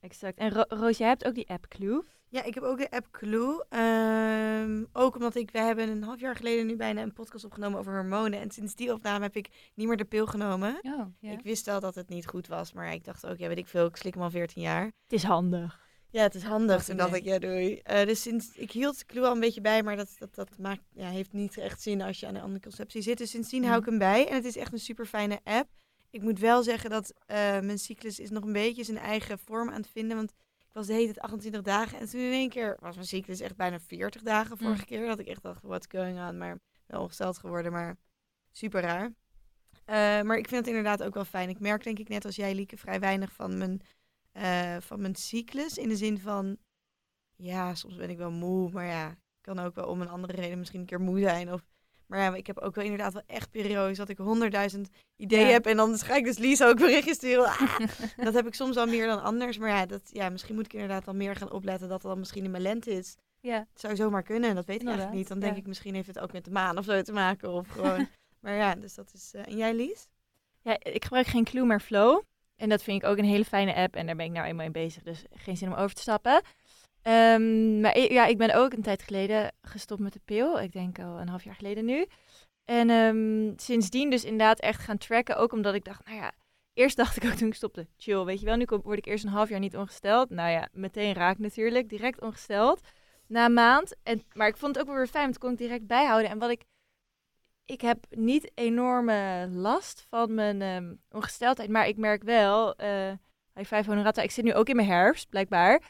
Exact. En Ro Roos, jij hebt ook die app Clue. Ja, ik heb ook de app Clue. Ehm, ook omdat ik, we hebben een half jaar geleden nu bijna een podcast opgenomen over hormonen. En sinds die opname heb ik niet meer de pil genomen. Oh. Ik wist wel dat het niet goed was, maar ik dacht ook, ja, weet ik veel, ik slik hem al 14 jaar. Het is handig. Ja, het is handig. Toen dacht ik, ja, doei. Eh, dus sinds, ik hield Clue al een beetje bij, maar dat, dat, dat maakt, ja, heeft niet echt zin als je aan de anticonceptie zit. Dus sindsdien hou ik hem bij. En het is echt een super fijne app. Ik moet wel zeggen dat eh, mijn cyclus is nog een beetje zijn eigen vorm aan het vinden. Want ik was de hele tijd 28 dagen. En toen in één keer was mijn cyclus echt bijna 40 dagen vorige Mm. keer. Dat ik echt dacht, what's going on? Maar wel ongesteld geworden, maar super raar. Eh, maar ik vind het inderdaad ook wel fijn. Ik merk denk ik net als jij, Lieke, vrij weinig van mijn, eh, van mijn cyclus. In de zin van, ja, soms ben ik wel moe. Maar ja, ik kan ook wel om een andere reden misschien een keer moe zijn. Of, maar ja, ik heb ook wel inderdaad wel echt periodes dat ik honderdduizend ideeën Ja. heb. En dan ga ik dus Lies ook berichtjes sturen. Ah! dat heb ik soms al meer dan anders. Maar ja, dat, ja, misschien moet ik inderdaad dan meer gaan opletten dat het dan misschien in mijn lente is. Ja, Het zou zomaar kunnen, dat weet ik eigenlijk niet. Dan denk ik, misschien heeft het ook met de maan of zo te maken. Of gewoon... maar ja, dus dat is... eh, en jij, Lies? Ja, ik gebruik geen Clue, maar Flow. En dat vind ik ook een hele fijne app. En daar ben ik nou eenmaal in bezig. Dus geen zin om over te stappen. Ehm, maar ja, ik ben ook een tijd geleden gestopt met de pil. Ik denk al een half jaar geleden nu. En ehm, sindsdien dus inderdaad echt gaan tracken. Ook omdat ik dacht, nou ja... Eerst dacht ik ook toen ik stopte, chill, weet je wel. Nu word ik eerst een half jaar niet ongesteld. Nou ja, meteen raak natuurlijk. Direct ongesteld. Na een maand. En, maar ik vond het ook wel weer fijn, want kon ik direct bijhouden. En wat ik... Ik heb niet enorme last van mijn ehm, ongesteldheid. Maar ik merk wel... eh high five honorata. Ik zit nu ook in mijn herfst, blijkbaar.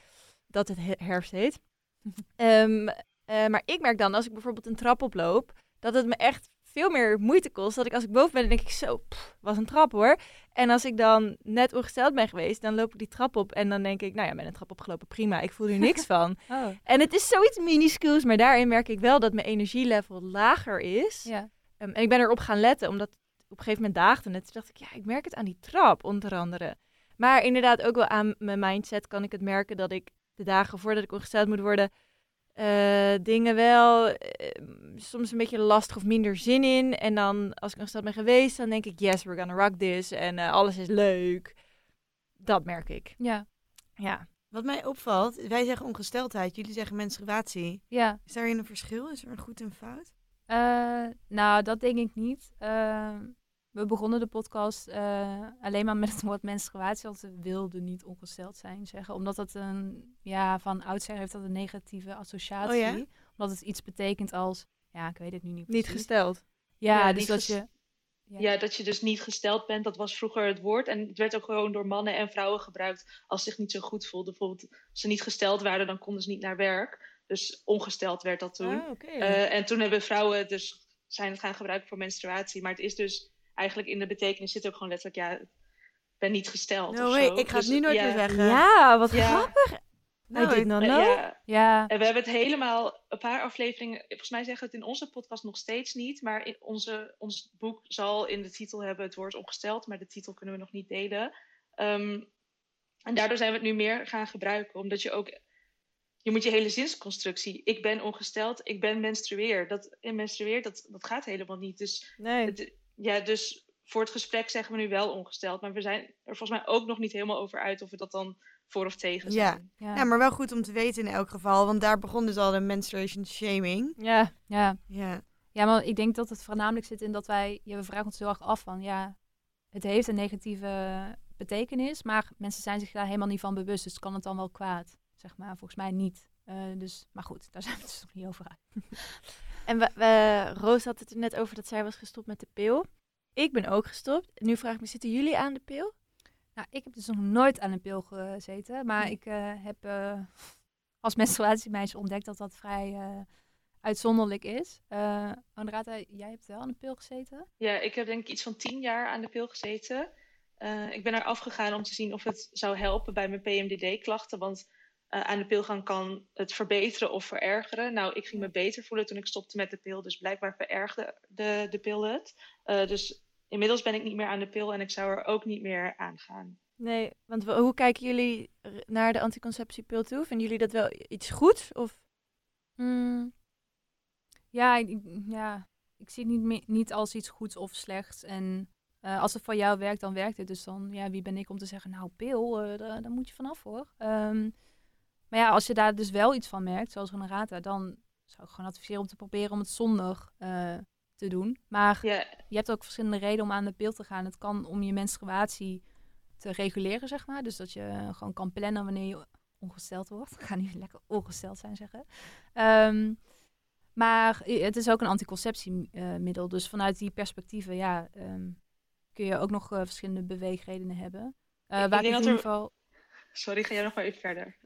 Dat het he- herfst heet. Ehm, eh, maar ik merk dan, als ik bijvoorbeeld een trap oploop... dat het me echt veel meer moeite kost. Dat ik als ik boven ben, dan denk ik zo... pff, was een trap hoor. En als ik dan net ongesteld ben geweest... dan loop ik die trap op en dan denk ik... nou ja, ben een trap opgelopen, prima. Ik voel er niks van. oh, En het is zoiets minuscules, maar daarin merk ik wel dat mijn energielevel lager is. ja. Ehm, en ik ben erop gaan letten, omdat op een gegeven moment daagde het. Toen dacht ik, ja, ik merk het aan die trap, onder andere. Maar inderdaad ook wel aan mijn mindset kan ik het merken dat ik de dagen voordat ik ongesteld moet worden, eh, dingen wel eh, soms een beetje lastig of minder zin in. En dan als ik ongesteld ben geweest, dan denk ik, yes, we're gonna rock this. En eh, alles is leuk. Dat merk ik. Ja, Ja. Wat mij opvalt, wij zeggen ongesteldheid, jullie zeggen menstruatie. ja. Is daarin een verschil? Is er een goed en fout? Eh, nou, dat denk ik niet. We begonnen de podcast eh, alleen maar met het woord menstruatie, want we wilden niet ongesteld zijn zeggen. Omdat dat een, ja, van oudsher heeft dat een negatieve associatie. Oh ja? Omdat het iets betekent als, ja, ik weet het nu niet Niet precies. gesteld. Ja, Ja, dus niet dat je... Ja. Ja, dat je dus niet gesteld bent, dat was vroeger het woord. En het werd ook gewoon door mannen en vrouwen gebruikt als ze zich niet zo goed voelden. Bijvoorbeeld, als ze niet gesteld waren, dan konden ze niet naar werk. Dus ongesteld werd dat toen. Ah, oké. Eh, en toen hebben vrouwen dus zijn het gaan gebruiken voor menstruatie. Maar het is dus eigenlijk in de betekenis zit ook gewoon letterlijk, ja, ik ben niet gesteld. no of way, zo. ik ga Dus, het nu nooit ja, meer zeggen. Ja, wat Ja. grappig. Nou, I did not know. ja, ja, en we hebben het helemaal, een paar afleveringen, volgens mij zeggen we het in onze podcast nog steeds niet, maar in onze, ons boek zal in de titel hebben het woord ongesteld, maar de titel kunnen we nog niet delen. Ehm, en daardoor zijn we het nu meer gaan gebruiken, omdat je ook, je moet je hele zinsconstructie, ik ben ongesteld, ik ben menstrueer, dat, en menstrueer, dat, dat gaat helemaal niet. Dus, Nee. het, ja, dus voor het gesprek zeggen we nu wel ongesteld, maar we zijn er volgens mij ook nog niet helemaal over uit of we dat dan voor of tegen Ja. zijn. ja, Ja, maar wel goed om te weten in elk geval, want daar begon dus al de menstruation shaming. Ja, ja. Ja, Ja, maar ik denk dat het voornamelijk zit in dat wij, ja, we vragen ons heel erg af van, ja, het heeft een negatieve betekenis, maar mensen zijn zich daar helemaal niet van bewust, dus kan het dan wel kwaad, zeg maar. Volgens mij niet. Eh, dus, maar goed, daar zijn we het dus nog niet over uit. En we, we, Roos had het er net over dat zij was gestopt met de pil. Ik ben ook gestopt. Nu vraag ik me, zitten jullie aan de pil? Nou, ik heb dus nog nooit aan een pil gezeten, maar Nee. ik eh, heb eh, als menstruatiemeisje ontdekt dat dat vrij eh, uitzonderlijk is. Eh Andrata, jij hebt wel aan een pil gezeten? Ja, ik heb denk ik iets van tien jaar aan de pil gezeten. Eh, ik ben er afgegaan om te zien of het zou helpen bij mijn PMDD-klachten. Want eh, aan de pil gaan kan het verbeteren of verergeren. Nou, ik ging me beter voelen toen ik stopte met de pil, dus blijkbaar verergde de, de pil het. Eh, dus inmiddels ben ik niet meer aan de pil en ik zou er ook niet meer aan gaan. Nee, want hoe kijken jullie naar de anticonceptiepil toe? Vinden jullie dat wel iets goeds? Of? Mm. Ja, ik, ja, ik zie het niet, meer, niet als iets goeds of slechts. En eh, als het voor jou werkt, dan werkt het. Dus dan, ja, wie ben ik om te zeggen, nou, pil, eh, daar, daar moet je vanaf hoor. Ehm, maar ja, als je daar dus wel iets van merkt, zoals Renata, dan zou ik gewoon adviseren om te proberen om het zonder eh, te doen. Maar je hebt ook verschillende redenen om aan de pil te gaan. Het kan om je menstruatie te reguleren, zeg maar. Dus dat je eh, gewoon kan plannen wanneer je ongesteld wordt. Ik ga nu lekker ongesteld zijn zeggen. Ehm, maar het is ook een anticonceptiemiddel. dus vanuit die perspectieven, ja, ehm, kun je ook nog eh, verschillende beweegredenen hebben. Eh, Ik waar, ik in ieder er- geval, sorry, ga jij nog maar even verder.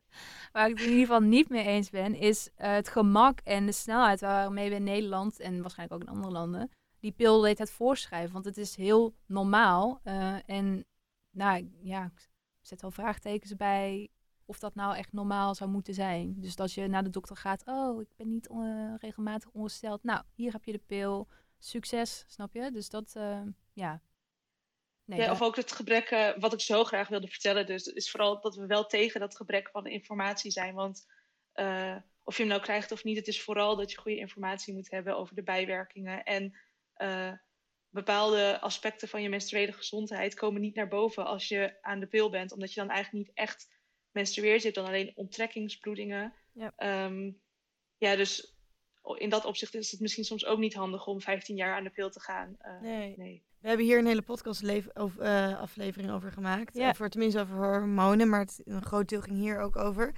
Waar ik het in ieder geval niet mee eens ben, is eh, het gemak en de snelheid waarmee we in Nederland en waarschijnlijk ook in andere landen die pil de hele tijd voorschrijven. Want het is heel normaal. eh, en nou ja, ik zet wel vraagtekens bij of dat nou echt normaal zou moeten zijn. Dus dat je naar de dokter gaat, oh, ik ben niet eh, regelmatig ongesteld. Nou, hier heb je de pil. Succes, snap je? Dus dat, ja. Nee, ja, of ook het gebrek, eh, wat ik zo graag wilde vertellen, dus is vooral dat we wel tegen dat gebrek van informatie zijn. Want eh, of je hem nou krijgt of niet, het is vooral dat je goede informatie moet hebben over de bijwerkingen. En eh, bepaalde aspecten van je menstruele gezondheid komen niet naar boven als je aan de pil bent, omdat je dan eigenlijk niet echt menstrueert. Je hebt dan alleen onttrekkingsbloedingen. Ja. Ehm, ja, dus in dat opzicht is het misschien soms ook niet handig om 15 jaar aan de pil te gaan. Eh, Nee. nee. We hebben hier een hele podcast over, eh, aflevering over gemaakt. Ja. Voor, tenminste over hormonen, maar het, een groot deel ging hier ook over.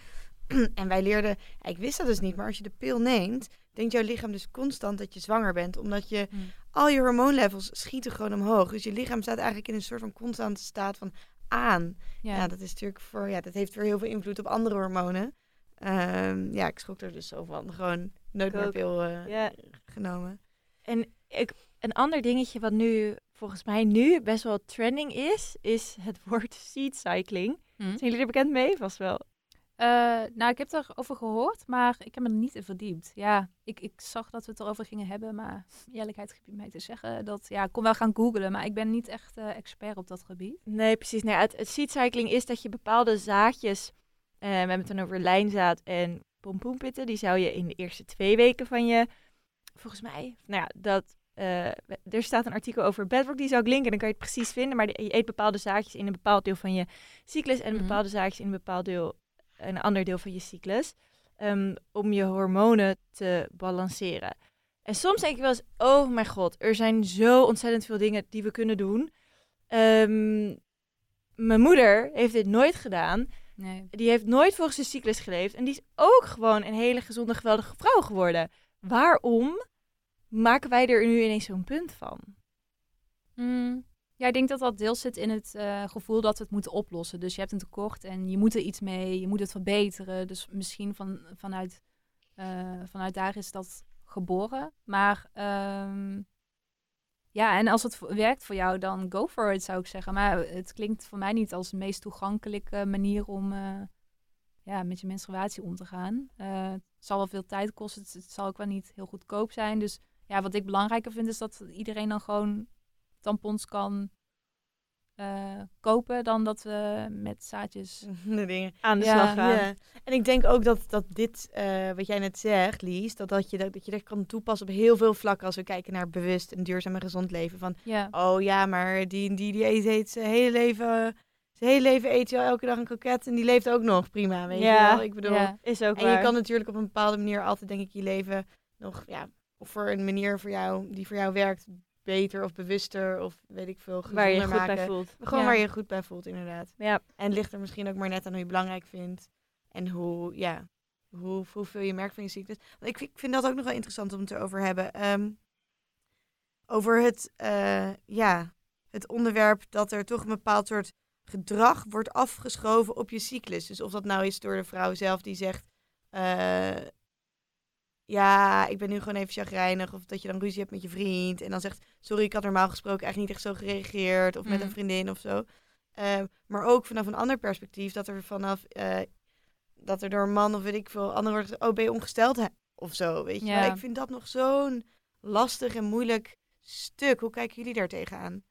en wij leerden, ik wist dat dus niet, maar als je de pil neemt, denkt jouw lichaam dus constant dat je zwanger bent. Omdat je, Hmm. al je hormoonlevels schieten gewoon omhoog. Dus je lichaam staat eigenlijk in een soort van constante staat van aan. Ja, ja. dat is natuurlijk voor, ja, dat heeft weer heel veel invloed op andere hormonen. Ehm, ja, ik schrok er dus zo van. Gewoon nooit Ik meer ook. pil eh, Ja. genomen. En ik, een ander dingetje wat nu volgens mij nu best wel trending is, is het woord seed cycling. Hm. Zijn jullie er bekend mee? Vast wel. Eh, nou, ik heb erover gehoord, maar ik heb me er niet in verdiept. Ja, ik, ik zag dat we het erover gingen hebben, maar eerlijkheid gebied mij te zeggen dat, ja, ik kon wel gaan googlen, maar ik ben niet echt eh, expert op dat gebied. Nee, precies. Nee, het, het seed cycling is dat je bepaalde zaadjes, eh, we hebben het dan over lijnzaad en pompoenpitten, die zou je in de eerste twee weken van je, volgens mij, nou ja, dat, eh, er staat een artikel over Bedrock, die zou ik linken, dan kan je het precies vinden, maar je eet bepaalde zaadjes in een bepaald deel van je cyclus en Mhm. bepaalde zaadjes in een bepaald deel, een ander deel van je cyclus, ehm, om je hormonen te balanceren. En soms denk ik wel eens, oh mijn god, er zijn zo ontzettend veel dingen die we kunnen doen. Ehm, mijn moeder heeft dit nooit gedaan. Nee. Die heeft nooit volgens de cyclus geleefd. En die is ook gewoon een hele gezonde, geweldige vrouw geworden. Waarom maken wij er nu ineens zo'n punt van? Mm, ja, ik denk dat dat deels zit in het eh, gevoel dat we het moeten oplossen. Dus je hebt een tekort en je moet er iets mee, je moet het verbeteren. Dus misschien van, vanuit, eh, vanuit daar is dat geboren. Maar ehm, ja, en als het werkt voor jou, dan go for it, zou ik zeggen. Maar het klinkt voor mij niet als de meest toegankelijke manier om eh, ja, met je menstruatie om te gaan. Eh, het zal wel veel tijd kosten, het zal ook wel niet heel goedkoop zijn. Dus ja, wat ik belangrijker vind, is dat iedereen dan gewoon tampons kan eh, kopen dan dat we met zaadjes. De dingen. Aan de ja, slag gaan. ja. En ik denk ook dat, dat dit, eh, wat jij net zegt, Lies, dat, dat, je, dat, dat je dat kan toepassen op heel veel vlakken als we kijken naar bewust en duurzaam en gezond leven. Van, Ja, oh ja, maar die, die, die eet, eet zijn hele leven, zijn hele leven eet hij al elke dag een kroket en die leeft ook nog prima, weet Ja, je wel? Ik bedoel, ja. Is ook en waar. je kan natuurlijk op een bepaalde manier altijd, denk ik, je leven nog, ja, of voor een manier voor jou, die voor jou werkt, beter of bewuster of weet ik veel, gezonder waar je je goed bij voelt. Gewoon Ja. waar je je goed bij voelt, inderdaad. Ja, En het ligt er misschien ook maar net aan hoe je belangrijk vindt. En hoe, ja, hoe, hoeveel je merkt van je ziektes. Want ik, vind- ik vind dat ook nog wel interessant om het erover te hebben. Ehm, over het, eh, ja, het onderwerp dat er toch een bepaald soort gedrag wordt afgeschoven op je cyclus. Dus of dat nou is door de vrouw zelf die zegt... eh, ja, ik ben nu gewoon even chagrijnig. Of dat je dan ruzie hebt met je vriend. En dan zegt, sorry, ik had normaal gesproken eigenlijk niet echt zo gereageerd. Of met een vriendin of zo. Ehm, maar ook vanaf een ander perspectief, dat er vanaf eh, dat er door een man of weet ik veel anderen wordt oh ben je ongesteld of zo, weet je Ja. Ik vind dat nog zo'n lastig en moeilijk stuk. Hoe kijken jullie daar tegenaan?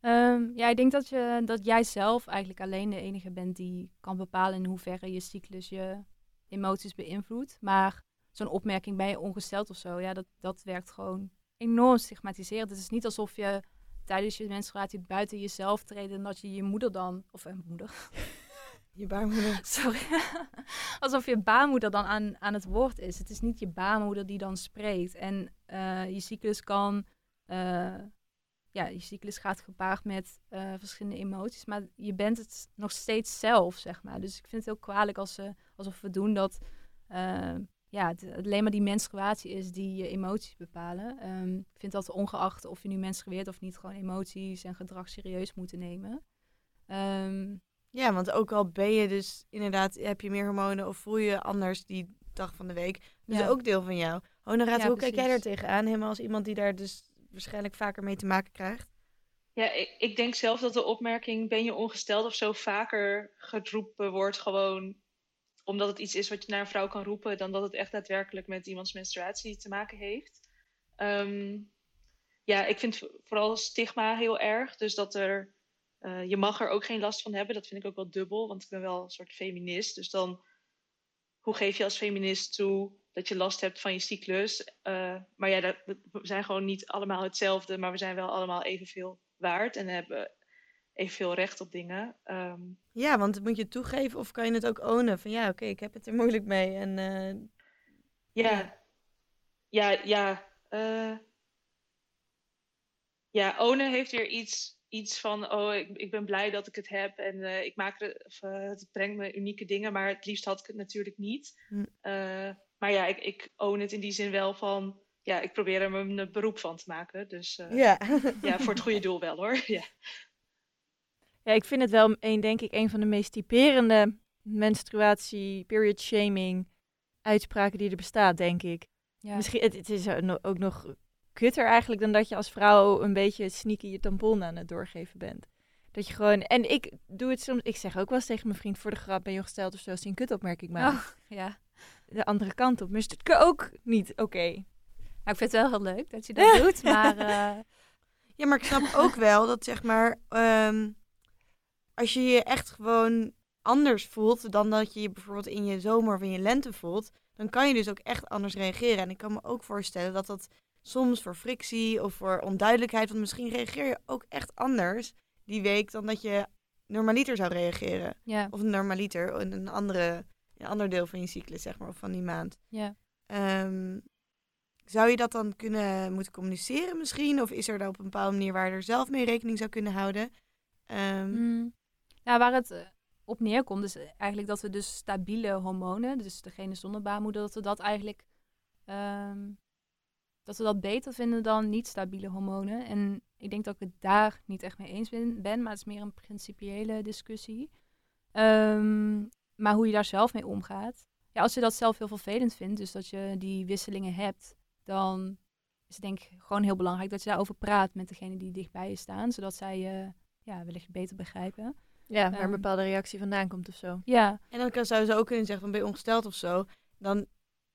Ehm, ja, ik denk dat, je, dat jij zelf eigenlijk alleen de enige bent die kan bepalen in hoeverre je cyclus je emoties beïnvloedt. Maar zo'n opmerking, ben je ongesteld of zo, ja, dat, dat werkt gewoon enorm stigmatiserend. Het is niet alsof je tijdens je menstruatie buiten jezelf treedt en dat je je moeder dan, of een moeder, Je baarmoeder. sorry, alsof je baarmoeder dan aan, aan het woord is. Het is niet je baarmoeder die dan spreekt. En eh, je cyclus kan, eh, ja, je cyclus gaat gepaard met eh, verschillende emoties, maar je bent het nog steeds zelf, zeg maar. Dus ik vind het heel kwalijk als ze, alsof we doen dat, eh, ja, het, het alleen maar die menstruatie is die je emoties bepalen. Ehm, ik vind dat ongeacht of je nu menstrueert of niet, gewoon emoties en gedrag serieus moeten nemen. Ehm, Ja, want ook al ben je dus inderdaad, heb je meer hormonen of voel je je die dag van de week. Dat Ja. is ook deel van jou. Honoraat, Ja, hoe kijk jij daar tegenaan? Helemaal als iemand die daar dus waarschijnlijk vaker mee te maken krijgt. Ja, ik, ik denk zelf dat de opmerking ben je ongesteld of zo vaker geroepen wordt gewoon omdat het iets is wat je naar een vrouw kan roepen dan dat het echt daadwerkelijk met iemands menstruatie te maken heeft. Ehm, ja, ik vind vooral stigma heel erg. Dus dat er, eh, je mag er ook geen last van hebben. Dat vind ik ook wel dubbel, want ik ben wel een soort feminist. Dus dan, hoe geef je als feminist toe dat je last hebt van je cyclus? Eh, maar ja, dat, we zijn gewoon niet allemaal hetzelfde, maar we zijn wel allemaal evenveel waard en hebben evenveel recht op dingen. Ehm, Ja, want moet je het toegeven of kan je het ook ownen? Van ja, oké, ik heb het er moeilijk mee. En eh, Ja, ja, ja. eh, ja, ownen heeft weer iets, iets van, oh, ik, ik ben blij dat ik het heb en eh, ik maak er, of, eh, het brengt me unieke dingen, maar het liefst had ik het natuurlijk niet. Hm. Maar ja, ik, ik own het in die zin wel van, ja, ik probeer er mijn beroep van te maken. Dus ja. ja. voor het goede doel wel hoor. Ja. Ja, ik vind het wel een, denk ik, een van de meest typerende menstruatie, period shaming uitspraken die er bestaat, denk ik. ja. Misschien, het, het is ook nog- kutter eigenlijk dan dat je als vrouw een beetje sneaky je tampon aan het doorgeven bent. Dat je gewoon, en ik doe het soms, ik zeg ook wel eens tegen mijn vriend voor de grap, ben je ongesteld of zo, als hij een kutopmerking maakt. Oh, ja. De andere kant op. Maar is het ook niet oké. Nou, ik vind het wel heel leuk dat je dat doet, maar eh, Ja, maar ik snap ook wel dat zeg maar, ehm, als je je echt gewoon anders voelt dan dat je je bijvoorbeeld in je zomer of in je lente voelt, dan kan je dus ook echt anders reageren. En ik kan me ook voorstellen dat dat soms voor frictie of voor onduidelijkheid, want misschien reageer je ook echt anders die week dan dat je normaliter zou reageren. ja, Of normaliter in een, andere, een ander deel van je cyclus, zeg maar, of van die maand. ja. Ehm, zou je dat dan kunnen moeten communiceren misschien? Of is er dan op een bepaalde manier waar je er zelf mee rekening zou kunnen houden? Mm. Nou, waar het eh, op neerkomt, is eigenlijk dat we dus stabiele hormonen, dus degene zonder baarmoeder, dat we dat eigenlijk ehm, dat we dat beter vinden dan niet stabiele hormonen. En ik denk dat ik het daar niet echt mee eens ben, maar het is meer een principiële discussie. Ehm, maar hoe je daar zelf mee omgaat. Ja, als je dat zelf heel vervelend vindt, dus dat je die wisselingen hebt, dan is het denk ik gewoon heel belangrijk dat je daarover praat met degene die dichtbij je staan, zodat zij je ja, wellicht beter begrijpen. Ja, waar Ehm. een bepaalde reactie vandaan komt of zo. Ja, En dan kan, zou ze ook kunnen zeggen van ben je ongesteld of zo. Dan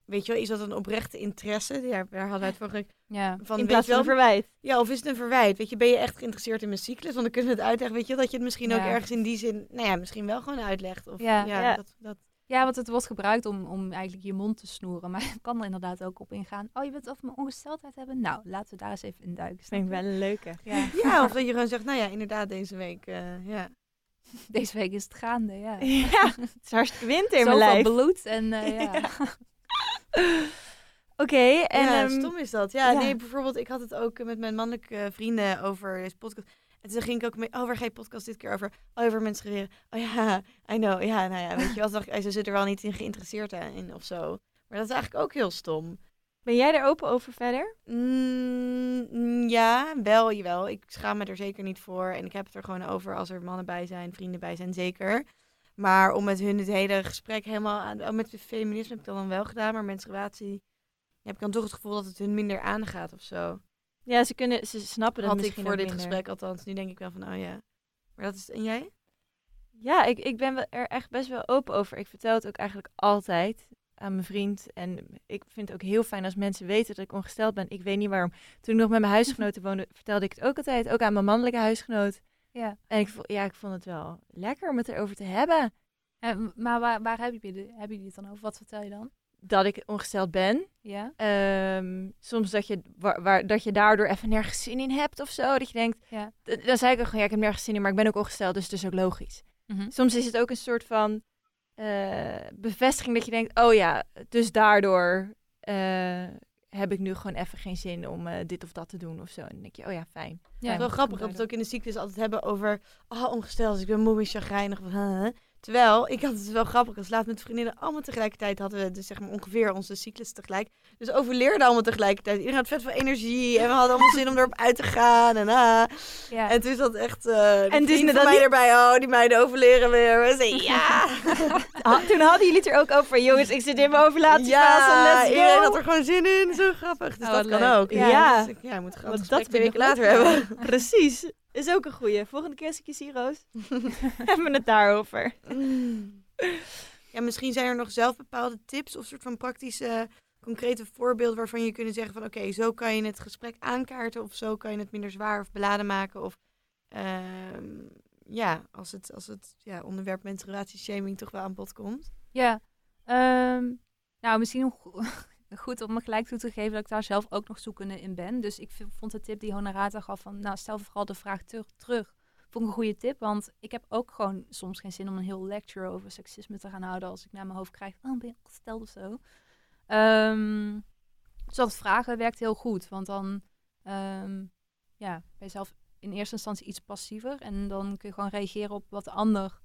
weet je wel, is dat een oprechte interesse? Ja, daar hadden we het vorige keer ja. van. In plaats van een verwijt. Ja, of is het een verwijt? Weet je, ben je echt geïnteresseerd in mijn cyclus? Want dan kunnen we het uitleggen. Weet je, dat je het misschien ook ergens in die zin, nou ja, misschien wel gewoon uitlegt. Of, Ja. ja, Ja. Dat, dat, ja, want het wordt gebruikt om, om eigenlijk je mond te snoeren. Maar het kan er inderdaad ook op ingaan. Oh, je wilt over mijn ongesteldheid hebben? Nou, laten we daar eens even in duiken. Dat vind ik wel een leuke. Ja. ja, of dat je gewoon zegt, nou ja, inderdaad, deze week, eh, ja. Deze week is het gaande, ja. Ja, het is hartstikke winter in mijn Zoveel lijf. bloed en eh, ja. Oké, en ja, ehm, stom is dat. Ja, ja. nee, bijvoorbeeld, ik had het ook met mijn mannelijke eh, vrienden over deze podcast. En toen ging ik ook mee, oh, waar ga je podcast dit keer over? Oh, over menstrueren. Oh ja, I know. Ja, nou ja, weet je wat, dacht ik, oh, ze zit er wel niet in geïnteresseerd in of zo. Maar dat is eigenlijk ook heel stom. Ben jij er open over verder? Mm, mm, ja, wel, jawel. Ik schaam me er zeker niet voor. En ik heb het er gewoon over als er mannen bij zijn, vrienden bij zijn, zeker. Maar om met hun het hele gesprek helemaal aan... Oh, met feminisme heb ik dat dan wel gedaan, maar menstruatie... heb ik dan toch het gevoel dat het hun minder aangaat of zo. Ja, ze, kunnen, ze snappen dat Had ik voor dit minder. gesprek althans. Nu denk ik wel van, oh ja. Maar dat is... En jij? Ja, ik, ik ben er echt best wel open over. Ik vertel het ook eigenlijk altijd aan mijn vriend. En ik vind het ook heel fijn als mensen weten dat ik ongesteld ben. Ik weet niet waarom. Toen ik nog met mijn huisgenoten woonde, vertelde ik het ook altijd. Ook aan mijn mannelijke huisgenoot. Ja. En ik, ja, ik vond het wel lekker om het erover te hebben. En, maar waar, waar hebben jullie, hebben jullie het dan over? Wat vertel je dan? Dat ik ongesteld ben. Ja? Ehm, soms dat je, waar, waar- dat je daardoor even nergens zin in hebt of zo. Dat je denkt, Ja. dan zei ik ook gewoon, ja, ik heb nergens zin in, maar ik ben ook ongesteld, dus het is ook logisch. Mhm. Soms is het ook een soort van eh, bevestiging dat je denkt, oh ja, dus daardoor eh, heb ik nu gewoon even geen zin om eh, dit of dat te doen of zo. En dan denk je, oh ja, fijn. Ja, wel grappig dat we het ook in de ziektes altijd hebben over... Oh, ongesteld, dus ik ben moe en chagrijnig. huh. Terwijl, ik had het wel grappig. Dus laat met vriendinnen allemaal tegelijkertijd hadden we dus zeg maar ongeveer onze cyclus tegelijk. Dus overleerden allemaal tegelijkertijd. Iedereen had vet veel energie en we hadden allemaal zin om erop uit te gaan. En, ah. Ja. en toen zat echt eh En dus van mij die- erbij. Oh, die meiden overleren weer. We zeiden ja. Toen hadden jullie het er ook over, jongens, ik zit in mijn overlatiefase, ja, let's iedereen go. had er gewoon zin in. Zo grappig. Dus Oh, dat kan ook. Ja. Ja, dus ik, ja, we moeten gewoon dat twee weken later hebben. Precies, is ook een goeie. Volgende keer als ik je zie, Roos, hebben we het daarover. Mm. Ja, misschien zijn er nog zelf bepaalde tips of soort van praktische, concrete voorbeelden waarvan je kunt zeggen van oké, zo kan je het gesprek aankaarten of zo kan je het minder zwaar of beladen maken. Of ehm, ja, als het, als het ja, onderwerp menstruatieshaming toch wel aan bod komt. Ja. Ehm, nou, misschien goed om me gelijk toe te geven dat ik daar zelf ook nog zoekende in ben. Dus ik vond de tip die Honorata gaf van, nou, stel vooral de vraag terug. Vond ik een goede tip, want ik heb ook gewoon soms geen zin om een heel lecture over seksisme te gaan houden als ik naar mijn hoofd krijg, oh, ben je of zo. Ehm, dus dat vragen werkt heel goed, want dan ehm, ja, ben je zelf in eerste instantie iets passiever en dan kun je gewoon reageren op wat de ander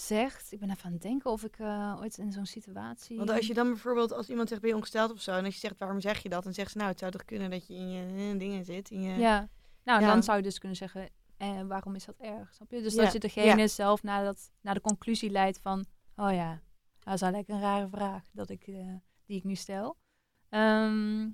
zegt. Ik ben even aan het denken of ik eh, ooit in zo'n situatie. Want als je dan bijvoorbeeld, als iemand zegt ben je ongesteld of zo, en als je zegt waarom zeg je dat, dan zegt ze nou het zou toch kunnen dat je in je eh, dingen zit. In je... Ja, nou Ja. dan zou je dus kunnen zeggen, eh, waarom is dat erg? Snap je? Dus Ja, dat je degene zelf naar, dat, naar de conclusie leidt van, oh ja, dat is eigenlijk een rare vraag dat ik, die ik nu stel. Ehm,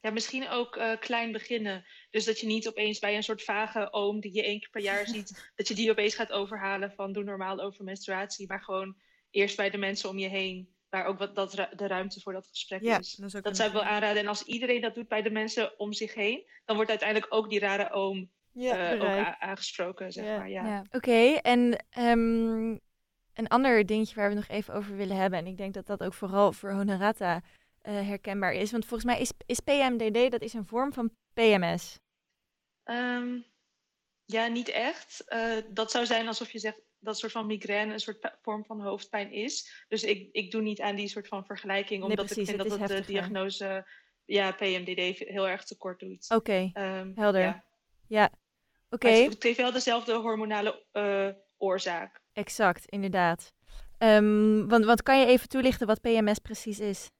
Ja, misschien ook eh, klein beginnen. Dus dat je niet opeens bij een soort vage oom die je één keer per jaar ziet, dat je die opeens gaat overhalen van doe normaal over menstruatie. Maar gewoon eerst bij de mensen om je heen, waar ook wat dat de ruimte voor dat gesprek Ja, is. dat is Dat zou ik wel aanraden. En als iedereen dat doet bij de mensen om zich heen, dan wordt uiteindelijk ook die rare oom Ja, eh, ook aangesproken, zeg Ja. maar. Ja. ja. Oké, en ehm, een ander dingetje waar we nog even over willen hebben, en ik denk dat dat ook vooral voor Honorata herkenbaar is, want volgens mij is, is PMDD, dat is een vorm van PMS. Ehm, ja, niet echt. Eh, dat zou zijn alsof je zegt dat soort van migraine een soort vorm van hoofdpijn is. Dus ik, ik doe niet aan die soort van vergelijking, Nee, omdat precies, ik vind dat het de diagnose ja, PMDD heel erg tekort doet. Oké, Ehm, helder. ja. ja. Oké, Maar het heeft wel dezelfde hormonale eh, oorzaak. exact, inderdaad. Ehm, want, want kan je even toelichten wat PMS precies is?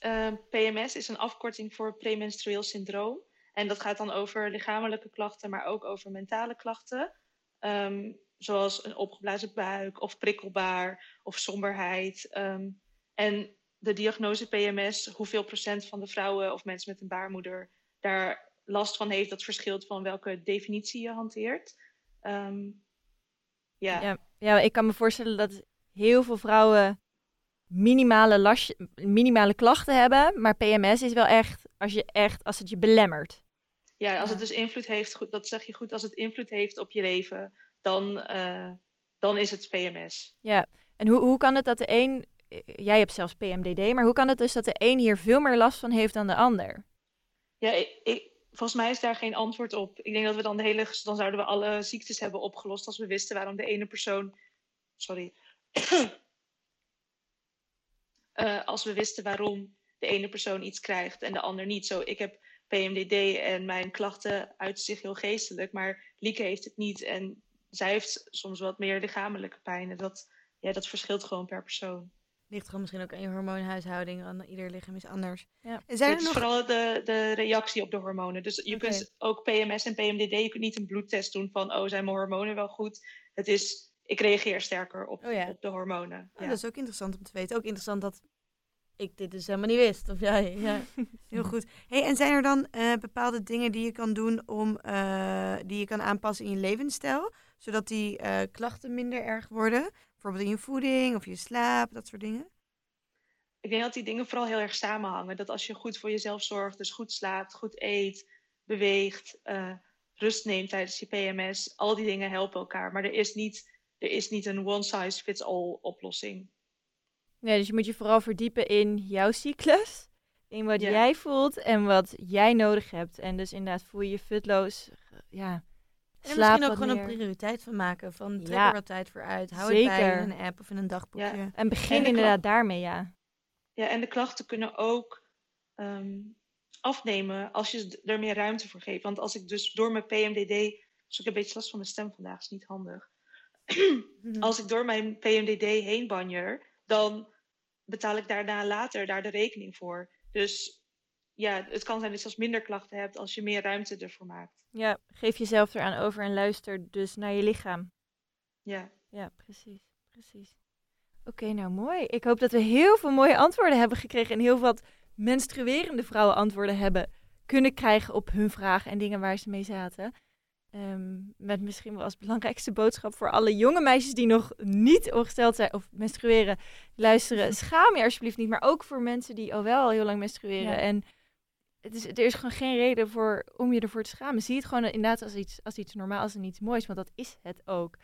Ehm, PMS is een afkorting voor premenstrueel syndroom. En dat gaat dan over lichamelijke klachten, maar ook over mentale klachten. Ehm, zoals een opgeblazen buik of prikkelbaar of somberheid. Ehm, en de diagnose PMS, hoeveel procent van de vrouwen of mensen met een baarmoeder daar last van heeft, dat verschilt van welke definitie je hanteert. Ja, ja, ik kan me voorstellen dat heel veel vrouwen minimale, last, minimale klachten hebben, maar PMS is wel echt, als, je echt, als het je belemmert. Ja, als Ja. het dus invloed heeft, goed, dat zeg je goed, als het invloed heeft op je leven, dan, eh, dan is het PMS. En hoe, hoe kan het dat de een, eh, jij hebt zelfs PMDD, maar hoe kan het dus dat de een hier veel meer last van heeft dan de ander? Ja, ik, ik- volgens mij is daar geen antwoord op. Ik denk dat we dan de hele, dan zouden we alle ziektes hebben opgelost als we wisten waarom de ene persoon, sorry, Eh, als we wisten waarom de ene persoon iets krijgt en de ander niet. Zo, ik heb PMDD en mijn klachten uiten zich heel geestelijk, maar Lieke heeft het niet en zij heeft soms wat meer lichamelijke pijn. En dat, ja, dat verschilt gewoon per persoon. Ligt gewoon misschien ook aan je hormoonhuishouding. aan Ieder lichaam is anders. Ja. En zijn het er is nog... vooral de, de reactie op de hormonen. Dus je kunt ook PMS en PMDD, je kunt niet een bloedtest doen van, oh, zijn mijn hormonen wel goed? Het is, ik reageer sterker op, Oh ja. op de hormonen. Oh, Ja. Dat is ook interessant om te weten. Ook interessant dat ik dit dus helemaal niet wist. Of jij, ja. Heel goed. Hey, en zijn er dan eh, bepaalde dingen die je kan doen om, eh, die je kan aanpassen in je levensstijl? Zodat die eh, klachten minder erg worden? Bijvoorbeeld in je voeding of je slaap, dat soort dingen? Ik denk dat die dingen vooral heel erg samenhangen. Dat als je goed voor jezelf zorgt, dus goed slaapt, goed eet, beweegt, eh, rust neemt tijdens je PMS, al die dingen helpen elkaar. Maar er is niet, er is niet een one-size-fits-all oplossing. Nee, dus je moet je vooral verdiepen in jouw cyclus. In wat Ja. jij voelt en wat jij nodig hebt. En dus inderdaad voel je je futloos. Ja, En misschien ook gewoon meer. een prioriteit van maken. Van trek Ja. er wat tijd voor uit. Hou het bij Zeker. in een app of in een dagboekje. Ja. En begin En inderdaad daarmee, ja. Ja, en de klachten kunnen ook ehm, afnemen als je er meer ruimte voor geeft. Want als ik dus door mijn PMDD, dus ik heb een beetje last van mijn stem vandaag, is niet handig. Mhm. Als ik door mijn PMDD heen banjer, dan betaal ik daarna later daar de rekening voor. Dus ja, het kan zijn dat je zelfs minder klachten hebt als je meer ruimte ervoor maakt. Ja, geef jezelf eraan over en luister dus naar je lichaam. Ja, Ja, precies. Precies. Oké, nou mooi. Ik hoop dat we heel veel mooie antwoorden hebben gekregen en heel wat menstruerende vrouwen antwoorden hebben kunnen krijgen op hun vragen en dingen waar ze mee zaten. Ehm, met misschien wel als belangrijkste boodschap voor alle jonge meisjes die nog niet ongesteld zijn of menstrueren, luisteren. Schaam je alsjeblieft niet, maar ook voor mensen die al wel al heel lang menstrueren. Ja. En het is, er is gewoon geen reden voor, om je ervoor te schamen. Zie het gewoon inderdaad als iets, als iets normaals en iets moois, want dat is het ook.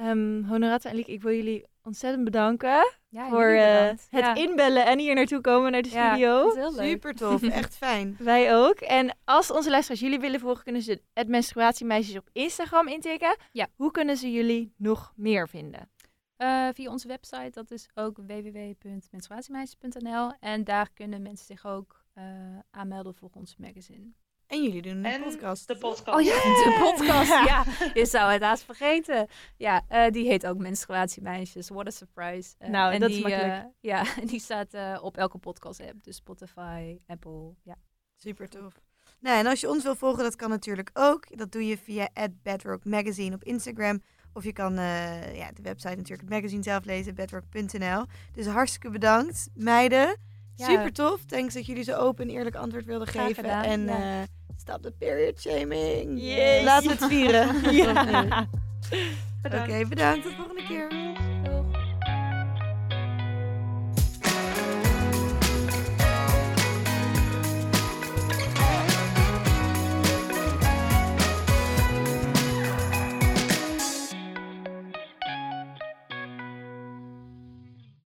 Ehm Honorata en Liek, ik wil jullie ontzettend bedanken Ja, voor eh, het Ja. inbellen en hier naartoe komen naar de Ja, studio. Super tof, echt fijn. Wij ook. En als onze luisteraars jullie willen volgen, kunnen ze het menstruatiemeisjes op Instagram intikken. Ja. Hoe kunnen ze jullie nog meer vinden? Eh, via onze website, dat is ook www.menstruatiemeisjes.nl. En daar kunnen mensen zich ook eh, aanmelden voor ons magazine. En jullie doen een en podcast. de podcast. Oh ja, de podcast. Ja, je zou het haast vergeten. Ja, eh, die heet ook Menstruatiemeisjes. What a surprise. Eh, Nou, en dat is die, makkelijk. eh, ja, en die staat eh, op elke podcast app. Dus Spotify, Apple. Ja. Super tof. Nou, en als je ons wil volgen, dat kan natuurlijk ook. Dat doe je via Bedrock Magazine op Instagram. Of je kan eh, ja, de website natuurlijk, het magazine zelf lezen, bedrock.nl. Dus hartstikke bedankt, meiden. Ja. Super tof. Thanks dat jullie zo open en eerlijk antwoord wilden Graag geven. gedaan, en ja. Stop de period shaming. Yay. Laten we het vieren. Ja. Oké, bedankt. Tot de volgende keer.